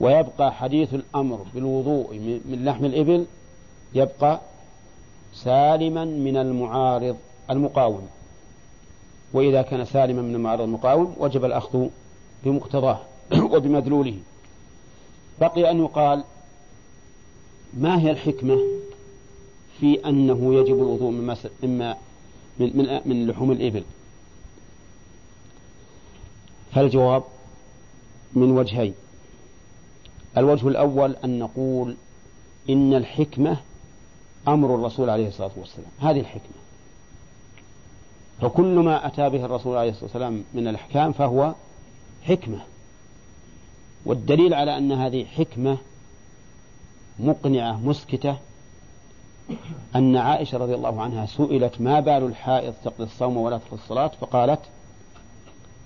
ويبقى حديث الأمر بالوضوء من لحم الإبل يبقى سالما من المعارض المقاوم. وإذا كان سالما من المعارض المقاوم وجب الأخذ بمقتضاه (coughs) وبمدلوله. بقي أن يقال ما هي الحكمة في أنه يجب الوضوء مما من من من لحوم الإبل؟ فالجواب من وجهين؟ الوجه الأول أن نقول إن الحكمة أمر الرسول عليه الصلاة والسلام. هذه الحكمة. فكل ما أتى به الرسول عليه الصلاة والسلام من الأحكام فهو حكمة. والدليل على أن هذه حكمة مقنعة مسكتة أن عائشة رضي الله عنها سئلت ما بال الحائض تقضي الصوم ولا تقضي الصلاة؟ فقالت